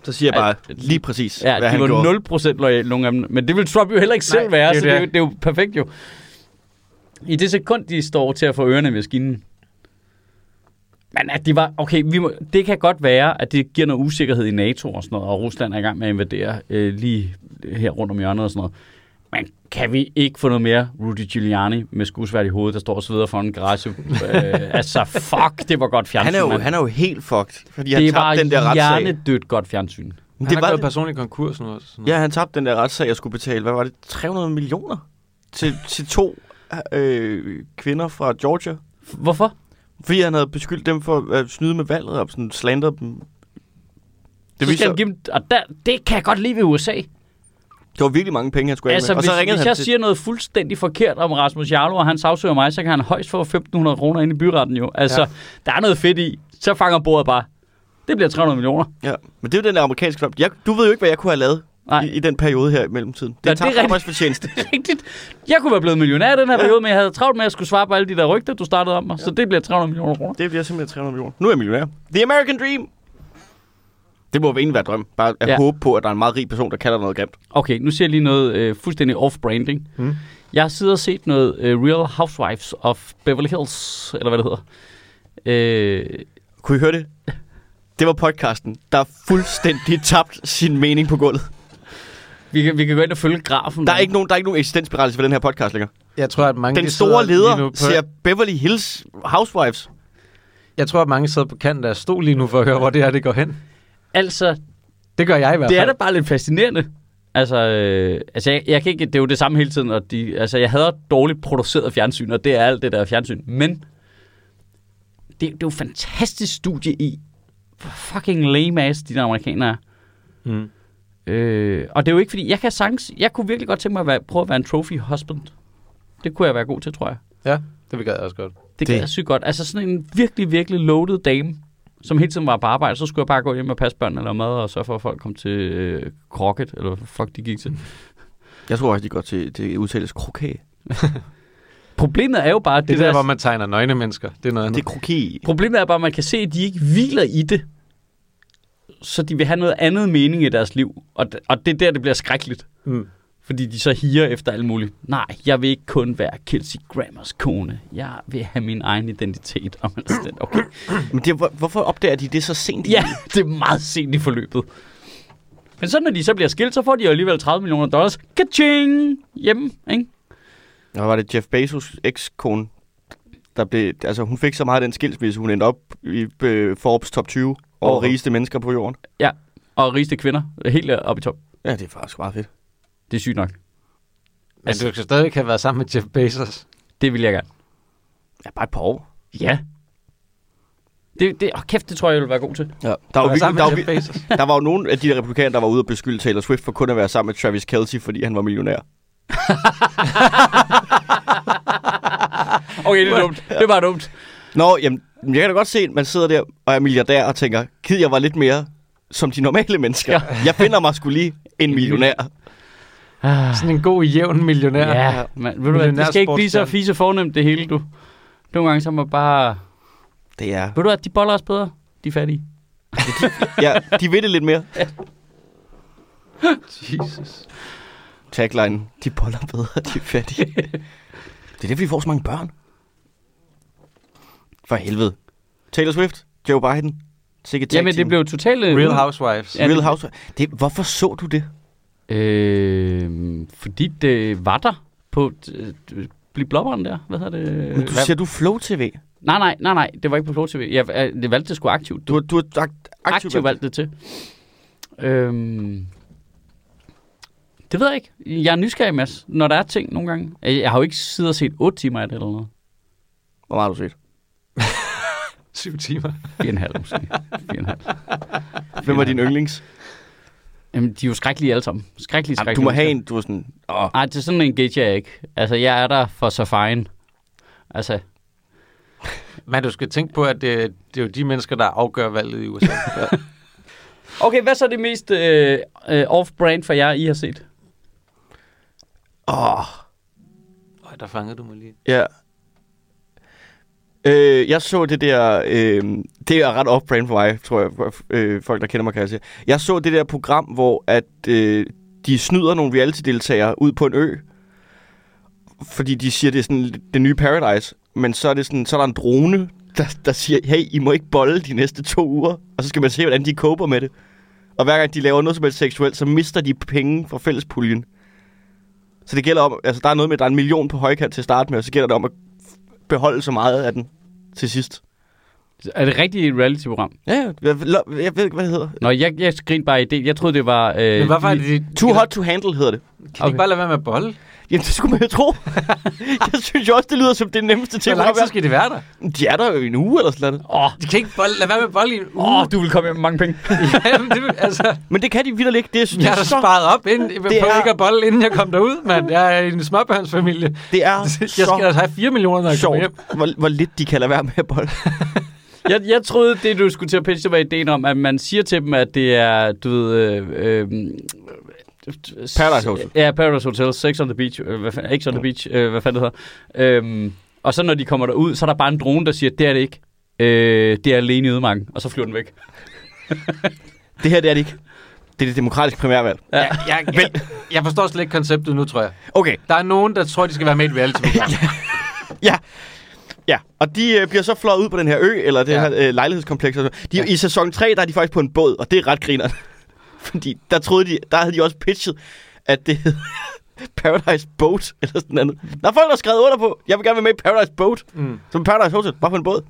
Så siger jeg bare Ej, lige præcis, Ja, hvad de han gjorde. var 0% loyale, nogle af dem. Men det vil Trump jo heller ikke selv Nej, være, det så jo det er, jo, det. det er jo perfekt jo. I det sekund, de står til at få ørerne i maskinen. Men at de var, okay, vi må, det kan godt være, at det giver noget usikkerhed i NATO og sådan noget, og Rusland er i gang med at invadere øh, lige her rundt om hjørnet og sådan noget. Men kan vi ikke få noget mere Rudy Giuliani med skudsværd i hovedet, der står og sveder for en garage? øh, altså, fuck, det var godt fjernsyn, Han er, jo, han er jo helt fucked, fordi Det han er tabte den der retssag. hjernedødt godt fjernsyn. Han det har var gået det. personlig konkurs nu også. Sådan Ja, han tabte den der retssag, jeg skulle betale. Hvad var det? 300 millioner? Til, til to øh, kvinder fra Georgia. Hvorfor? Fordi han havde beskyldt dem for at snyde med valget og sådan slandre dem. Det, han give dem, og der, det kan jeg godt lide ved USA. det var virkelig mange penge, han skulle Altså, af med. Og hvis, så hvis han jeg til... siger noget fuldstændig forkert om Rasmus Jarlov, og han sagsøger mig, så kan han højst få 1.500 kroner ind i byretten jo. Altså. Ja. der er noget fedt i. Så fanger bordet bare. Det bliver 300 millioner. Ja, men det er jo den der amerikanske klub. Jeg, du ved jo ikke, hvad jeg kunne have lavet Nej. i, i, den periode her i mellemtiden. Det Ja, er det er arbejdsfortjeneste. Rigtigt. Jeg kunne være blevet millionær i den her Ja. periode, men jeg havde travlt med, at jeg skulle svare på alle de der rygter, du startede om mig. Så det bliver 300 millioner kroner. Det bliver simpelthen 300 millioner. Nu er jeg millionær. The American Dream! Det må jo egentlig være drøm. Bare at Ja. ja. håbe på, at der er en meget rig person, der kalder noget grimt. Okay, nu siger jeg lige noget øh, fuldstændig off-branding. Hmm. Jeg har siddet og set noget øh, Real Housewives of Beverly Hills, eller hvad det hedder. Øh, Kunne I høre det? Det var podcasten, der er fuldstændig tabt sin mening på gulvet. Vi, kan, vi kan gå ind og følge grafen. Der er ikke nogen, der er ikke nogen eksistensberettigelse for den her podcast længere. Jeg tror, at mange Den de store leder på, ser Beverly Hills Housewives. Jeg tror, at mange sidder på kanten af stol lige nu for at høre, hvor det er, det går hen. Altså, Det gør jeg i hvert det fald. er da bare lidt fascinerende. Altså, øh, altså jeg, jeg kan ikke, det er jo det samme hele tiden, og de, altså jeg hader dårligt produceret fjernsyn, og det er alt det der fjernsyn. Men det, det er jo et fantastisk studie i, hvor fucking lame ass de der amerikanere er. Mm. Øh, og det er jo ikke fordi, jeg kan sagtens, jeg kunne virkelig godt tænke mig at være, prøve at være en trophy husband. Det kunne jeg være god til, tror jeg. Ja, det vil jeg også godt. Det, Det- det. jeg sygt godt. Altså sådan en virkelig, virkelig loaded dame, som hele tiden var på arbejde, så skulle jeg bare gå hjem og passe børnene eller mad, og sørge for, at folk kom til øh, krokket, eller hvad fuck de gik til. Jeg tror også, de går til, til udtales kroket. Problemet er jo bare, at Det, det, det der, der, hvor man tegner nøgne mennesker. Det er noget Det andet. er kroket. Problemet er bare, at man kan se, at de ikke hviler i det. Så de vil have noget andet mening i deres liv. Og, og det er der, det bliver skrækkeligt. Mm. Fordi de så higer efter alt muligt. Nej, jeg vil ikke kun være Kelsey Grammers kone. Jeg vil have min egen identitet. Og er sådan, okay. Men det, hvor, hvorfor opdager de det så sent? i Ja, det er meget sent i forløbet. Men så når de så bliver skilt, så får de jo alligevel 30 millioner dollars. Kaching! Hjemme, ikke? Og var det Jeff Bezos ekskone, der blev, altså hun fik så meget af den skilsmisse, hun endte op i øh, Forbes top 20 over Åh. rigeste mennesker på jorden. Og rigeste kvinder. Helt oppe i top. Ja, det er faktisk meget fedt. Det er sygt nok. Men du skal stadig have været sammen med Jeff Bezos. Det vil jeg gerne. Ja, bare et par år. Ja. Det, det, oh, kæft, det tror jeg, jeg vil være god til. Ja. Der, var er virkelig, sammen der, med var, Jeff Bezos. der var jo nogle af de der republikanere, der var ude og beskylde Taylor Swift for kun at være sammen med Travis Kelce, fordi han var millionær. Okay, det er dumt. Det er bare dumt. Nå, jamen, jeg kan da godt se, at man sidder der og er milliardær og tænker, kid, jeg var lidt mere som de normale mennesker. Ja. Ja. Jeg finder mig skulle lige en millionær. Sådan en god, jævn millionær. Ja, men ved du hvad, det skal ikke blive så fise fornemt det hele, du. Nogle gange så må bare... Det er... Ved du hvad, de boller os bedre. De er fattige. Ja, de ved det lidt mere. Jesus. Tagline, de boller bedre, de er fattige. det er det, vi får så mange børn. For helvede. Taylor Swift, Joe Biden, sikkert tag Jamen, det blev totalt... øh, Real Housewives. Ja, Real det- Housewives. Det, hvorfor så du det? Øh, fordi det var der på... Øh, Bliv blobberen der. Hvad hedder det? Men du hvad- ser du Flow TV. Nej, nej, nej, nej. Det var ikke på Flow TV. Jeg, jeg, det valgte det sgu aktivt. Du, har- du har akt, aktivt, aktivt valgt det til. Øhm, det ved jeg ikke. Jeg er nysgerrig, Mads, når der er ting nogle gange. Jeg, jeg har jo ikke siddet og set 8 timer af det eller noget. Hvor meget har du set? Syv timer. 4,5 måske. 4,5. Hvem var din yndlings? Jamen, de er jo skrækkelige alle sammen. Skrækkelige, Jamen, skrækkelige. du må have en, du er sådan... Åh, Nej, det er sådan en gauge jeg ikke. Altså, jeg er der for så fine. Altså, Men du skal tænke på, at det, det er jo de mennesker, der afgør valget i USA. okay, hvad så er det mest øh, øh, off-brand for jer, I har set? åh, Øj, der fangede du mig lige. ja. Øh, jeg så det der... Øh, det er ret off-brand for mig, tror jeg. Øh, folk, der kender mig, kan jeg sige. Jeg så det der program, hvor at, øh, de snyder nogle reality-deltagere ud på en ø. Fordi de siger, det er sådan det nye Paradise. Men så er, det sådan, så er der en drone, der, der siger, hey, I må ikke bolle de næste to uger. Og så skal man se, hvordan de koper med det. Og hver gang de laver noget som helst seksuelt, så mister de penge fra fællespuljen. Så det gælder om, altså der er noget med, at der er en million på højkant til at starte med, og så gælder det om at beholde så meget af den til sidst. Er det rigtigt et reality-program? Ja, ja. Jeg, jeg ved ikke, hvad det hedder. Nå, jeg, jeg skrinede bare i det. Jeg troede, det var... Øh, Men hvorfor er det... de- Too hot to handle hedder det. Kan de Okay. ikke bare lade være med at bolle? Jamen, det skulle man jo tro. jeg synes jo også, det lyder som det nemmeste til Hvor lang tid skal de være der? De er der jo i en uge eller sådan noget. Åh, De kan ikke bolle, lade være med bolle i en uge. oh, du vil komme hjem med mange penge. Jamen, det, altså, Men det kan de vildt ikke. Det er, det jeg har er, så, sparet op inden, på er- ikke at bolle, inden jeg kom derud, mand. Jeg er i en småbørnsfamilie. det er Jeg skal så da have 4 millioner, når jeg kommer sjovt, hjem. hvor, hvor lidt de kan lade være med at bolle. Jeg, jeg troede, det du skulle til at pitche, det var ideen om, at man siger til dem, at det er, du ved... Øh, øh, Paradise Hotel. Ja, Paradise Hotel, Sex on the Beach, øh, hvad fanden, X on the Beach, øh, hvad fanden det hedder. Øhm, og så når de kommer derud, så er der bare en drone, der siger, det er det ikke. Øh, det er alene i ødemarken, og så flyver den væk. Det her, det er det ikke. Det er det demokratiske primærvalg. Ja. Jeg, jeg, jeg, jeg forstår slet ikke konceptet nu, tror jeg. Okay, Der er nogen, der tror, de skal være med i et reality-program. ja. Ja, og de øh, bliver så flået ud på den her ø, eller det Ja. ja. her øh, lejlighedskompleks. og så. De, Ja. ja. I sæson 3, der er de faktisk på en båd, og det er ret griner. Fordi der troede de, der havde de også pitchet, at det hed Paradise Boat, eller sådan noget. Der er folk, der har skrevet under på, jeg vil gerne være med i Paradise Boat, Mm. som Paradise Hotel, bare på en båd.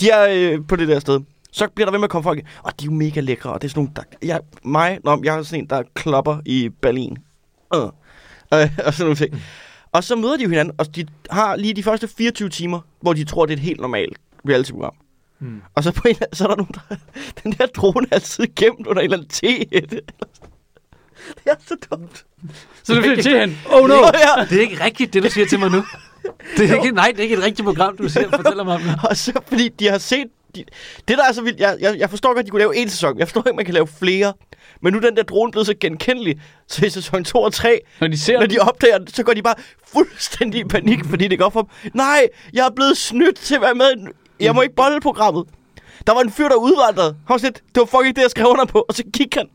De er øh, på det der sted. Så bliver der ved med at komme folk. Og de er jo mega lækre, og det er sådan nogle, der, jeg, mig, nå, jeg er sådan en, der klopper i Berlin. Øh. Øh, og sådan nogle ting. Og så møder de jo hinanden, og de har lige de første 24 timer, hvor de tror, det er et helt normalt reality-program. Mm. Og så, på en, så er der nogen, der... Den der drone er altid gemt under en eller anden te. Det er så dumt. Så du bliver til hende. Oh no! Ja, Det er ikke rigtigt, det du siger til mig nu. Det er ikke, nej, det er ikke et rigtigt program, du siger, fortæller mig om det. Og så fordi de har set... De, det der er så vildt... Jeg, jeg, jeg forstår godt, at de kunne lave en sæson. Jeg forstår ikke, at man kan lave flere. Men nu er den der drone blevet så genkendelig. Så i sæson 2 og 3, Når de ser når de opdager så går de bare fuldstændig i panik, fordi det går for dem. Nej, jeg er blevet snydt til at være med. Jeg må ikke bolle programmet. Der var en fyr, der udvandrede. Han var lidt, det var fucking det, jeg skrev under på. Og så gik han.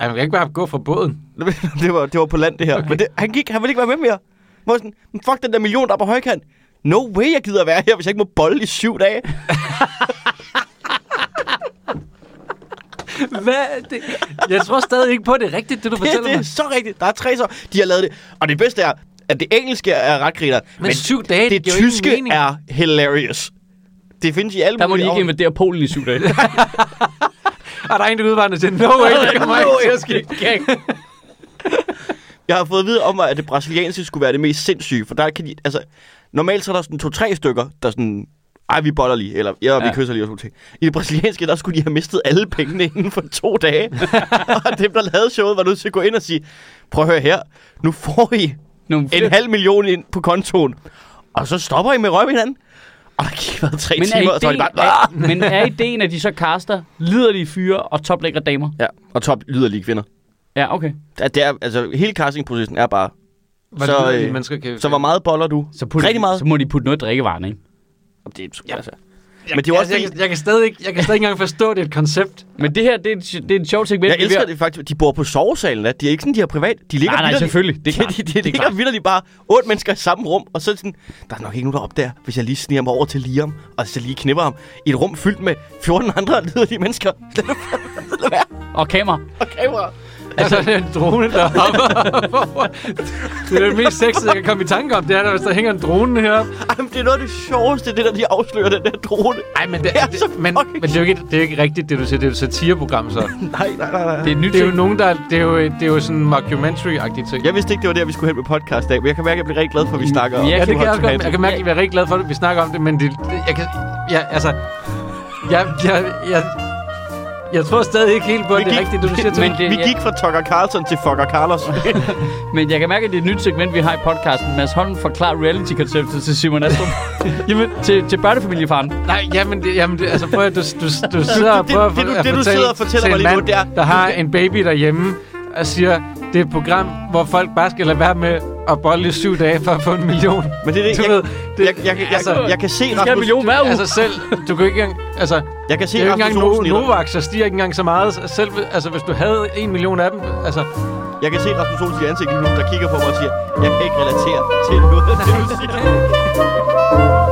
Han kan ikke bare gå fra båden. det, var, det var på land, det her. Okay. Men det, han gik, han ville ikke være med mere. Hvor sådan, "Men fuck den der million, der er på højkant. No way, jeg gider være her, hvis jeg ikke må bolle i syv dage. Hvad? Det, jeg tror stadig ikke på, at det er rigtigt, det du Det, fortæller det er mig. så rigtigt. Der er tre så. De har lavet det. Og det bedste er, at det engelske er ret griner. Men syv dage, det det tyske er hilarious. Det findes i alle Der må de ikke invadere Polen i syv dage. Og der er en, der udvandrer til, no way, det kommer ikke til at ske. Jeg har fået at vide om at det brasilianske skulle være det mest sindssyge, for der kan de, altså, normalt så er der sådan to-tre stykker, der sådan, ej, vi boller lige, eller ja, vi Ja. kysser lige og sådan ting. I det brasilianske, der skulle de have mistet alle pengene inden for to dage. og dem, der lavede showet, var nødt til at gå ind og sige, prøv at høre her, nu får I en halv million ind på kontoen, og så stopper I med røv hinanden. Og der gik været tre men, timer, er og så var de bare... er, men er ideen, at de så kaster liderlige fyre og toplækre damer? Ja, og top lyder lige kvinder. Ja, okay. Det er, altså, hele castingprocessen er bare, Hvor Så, øh, mennesker kan... så hvor meget boller du? Så, putter, Rigtig meget. så må de putte noget drikkevaren, ikke? Det er, Ja. altså, Men det er også jeg, jeg, jeg, kan stadig ikke, jeg kan stadig ikke engang forstå, at det er et koncept. Men det her, det er, et- det er en sjov segment. Jeg er elsker det faktisk. De bor på sovesalen, da. De er ikke sådan, de har privat. De ligger Nej, nej, selvfølgelig. Det er klart. De, de, de, Det er ligger vildt bare otte mennesker i samme rum, og så sådan, der er nok ikke nogen, der opdager, hvis jeg lige sniger mig over til Liam, og så lige knipper ham i et rum fyldt med 14 andre liderlige mennesker. Lad være. Og kamera. Og kamera. Altså, det er en drone, der hopper. det er det mest sexede, jeg kan komme i tanke om. Det er, der, hvis der hænger en drone her. Ej, men det er noget af det sjoveste, det der, de afslører den der drone. Nej, men det, Det er det, så men, men det, er jo ikke, det er jo ikke rigtigt, det du siger. Det er jo et satireprogram, så. Nej, nej, nej, nej. Det er nyt Det er jo nogen, der... Det er jo, det er jo sådan en mockumentary-agtig ting. Jeg vidste ikke, det var der, vi skulle hen med podcast af, men jeg kan mærke, at jeg bliver rigtig glad for, at vi snakker om Ja, Ja, det kan jeg også godt. Jeg kan mærke, at jeg er rigtig glad for, at vi snakker om det, men det, det jeg kan... Ja, altså... Jeg, jeg, jeg, jeg tror stadig ikke helt på, at Vi det er gik- rigtigt, det du siger til men mig. det- Vi ja. gik fra Tucker Carlson til Fucker Carlos. Men jeg kan mærke, at det er et nyt segment, vi har i podcasten. Mads Holm forklarer reality-konceptet til Simon Astrup. Jamen, til, til børnefamiliefaren. Nej, jamen, det, jamen det, altså prøv at du, du, du sidder og det- prøver at, det du- at det du fortælle sidder og fortæller til mig lige nu, mand, det er- der har en baby derhjemme, og siger, det er et program, hvor folk bare skal lade være med at bolle i syv dage for at få en million. Men det er det, Du jeg, ved, det, jeg, jeg, jeg, altså, jeg, jeg kan se Du skal have en Rasmus, million hver uge. Altså selv, du kan ikke engang, altså, jeg kan se det er jo ikke Rasmus engang no. Novax, så stiger ikke engang så meget. Selv, altså hvis du havde en million af dem, altså, Jeg kan se Rasmus Olsen i ansigt lige nu, der kigger på mig og siger, jeg kan ikke relatere til noget af det, du siger.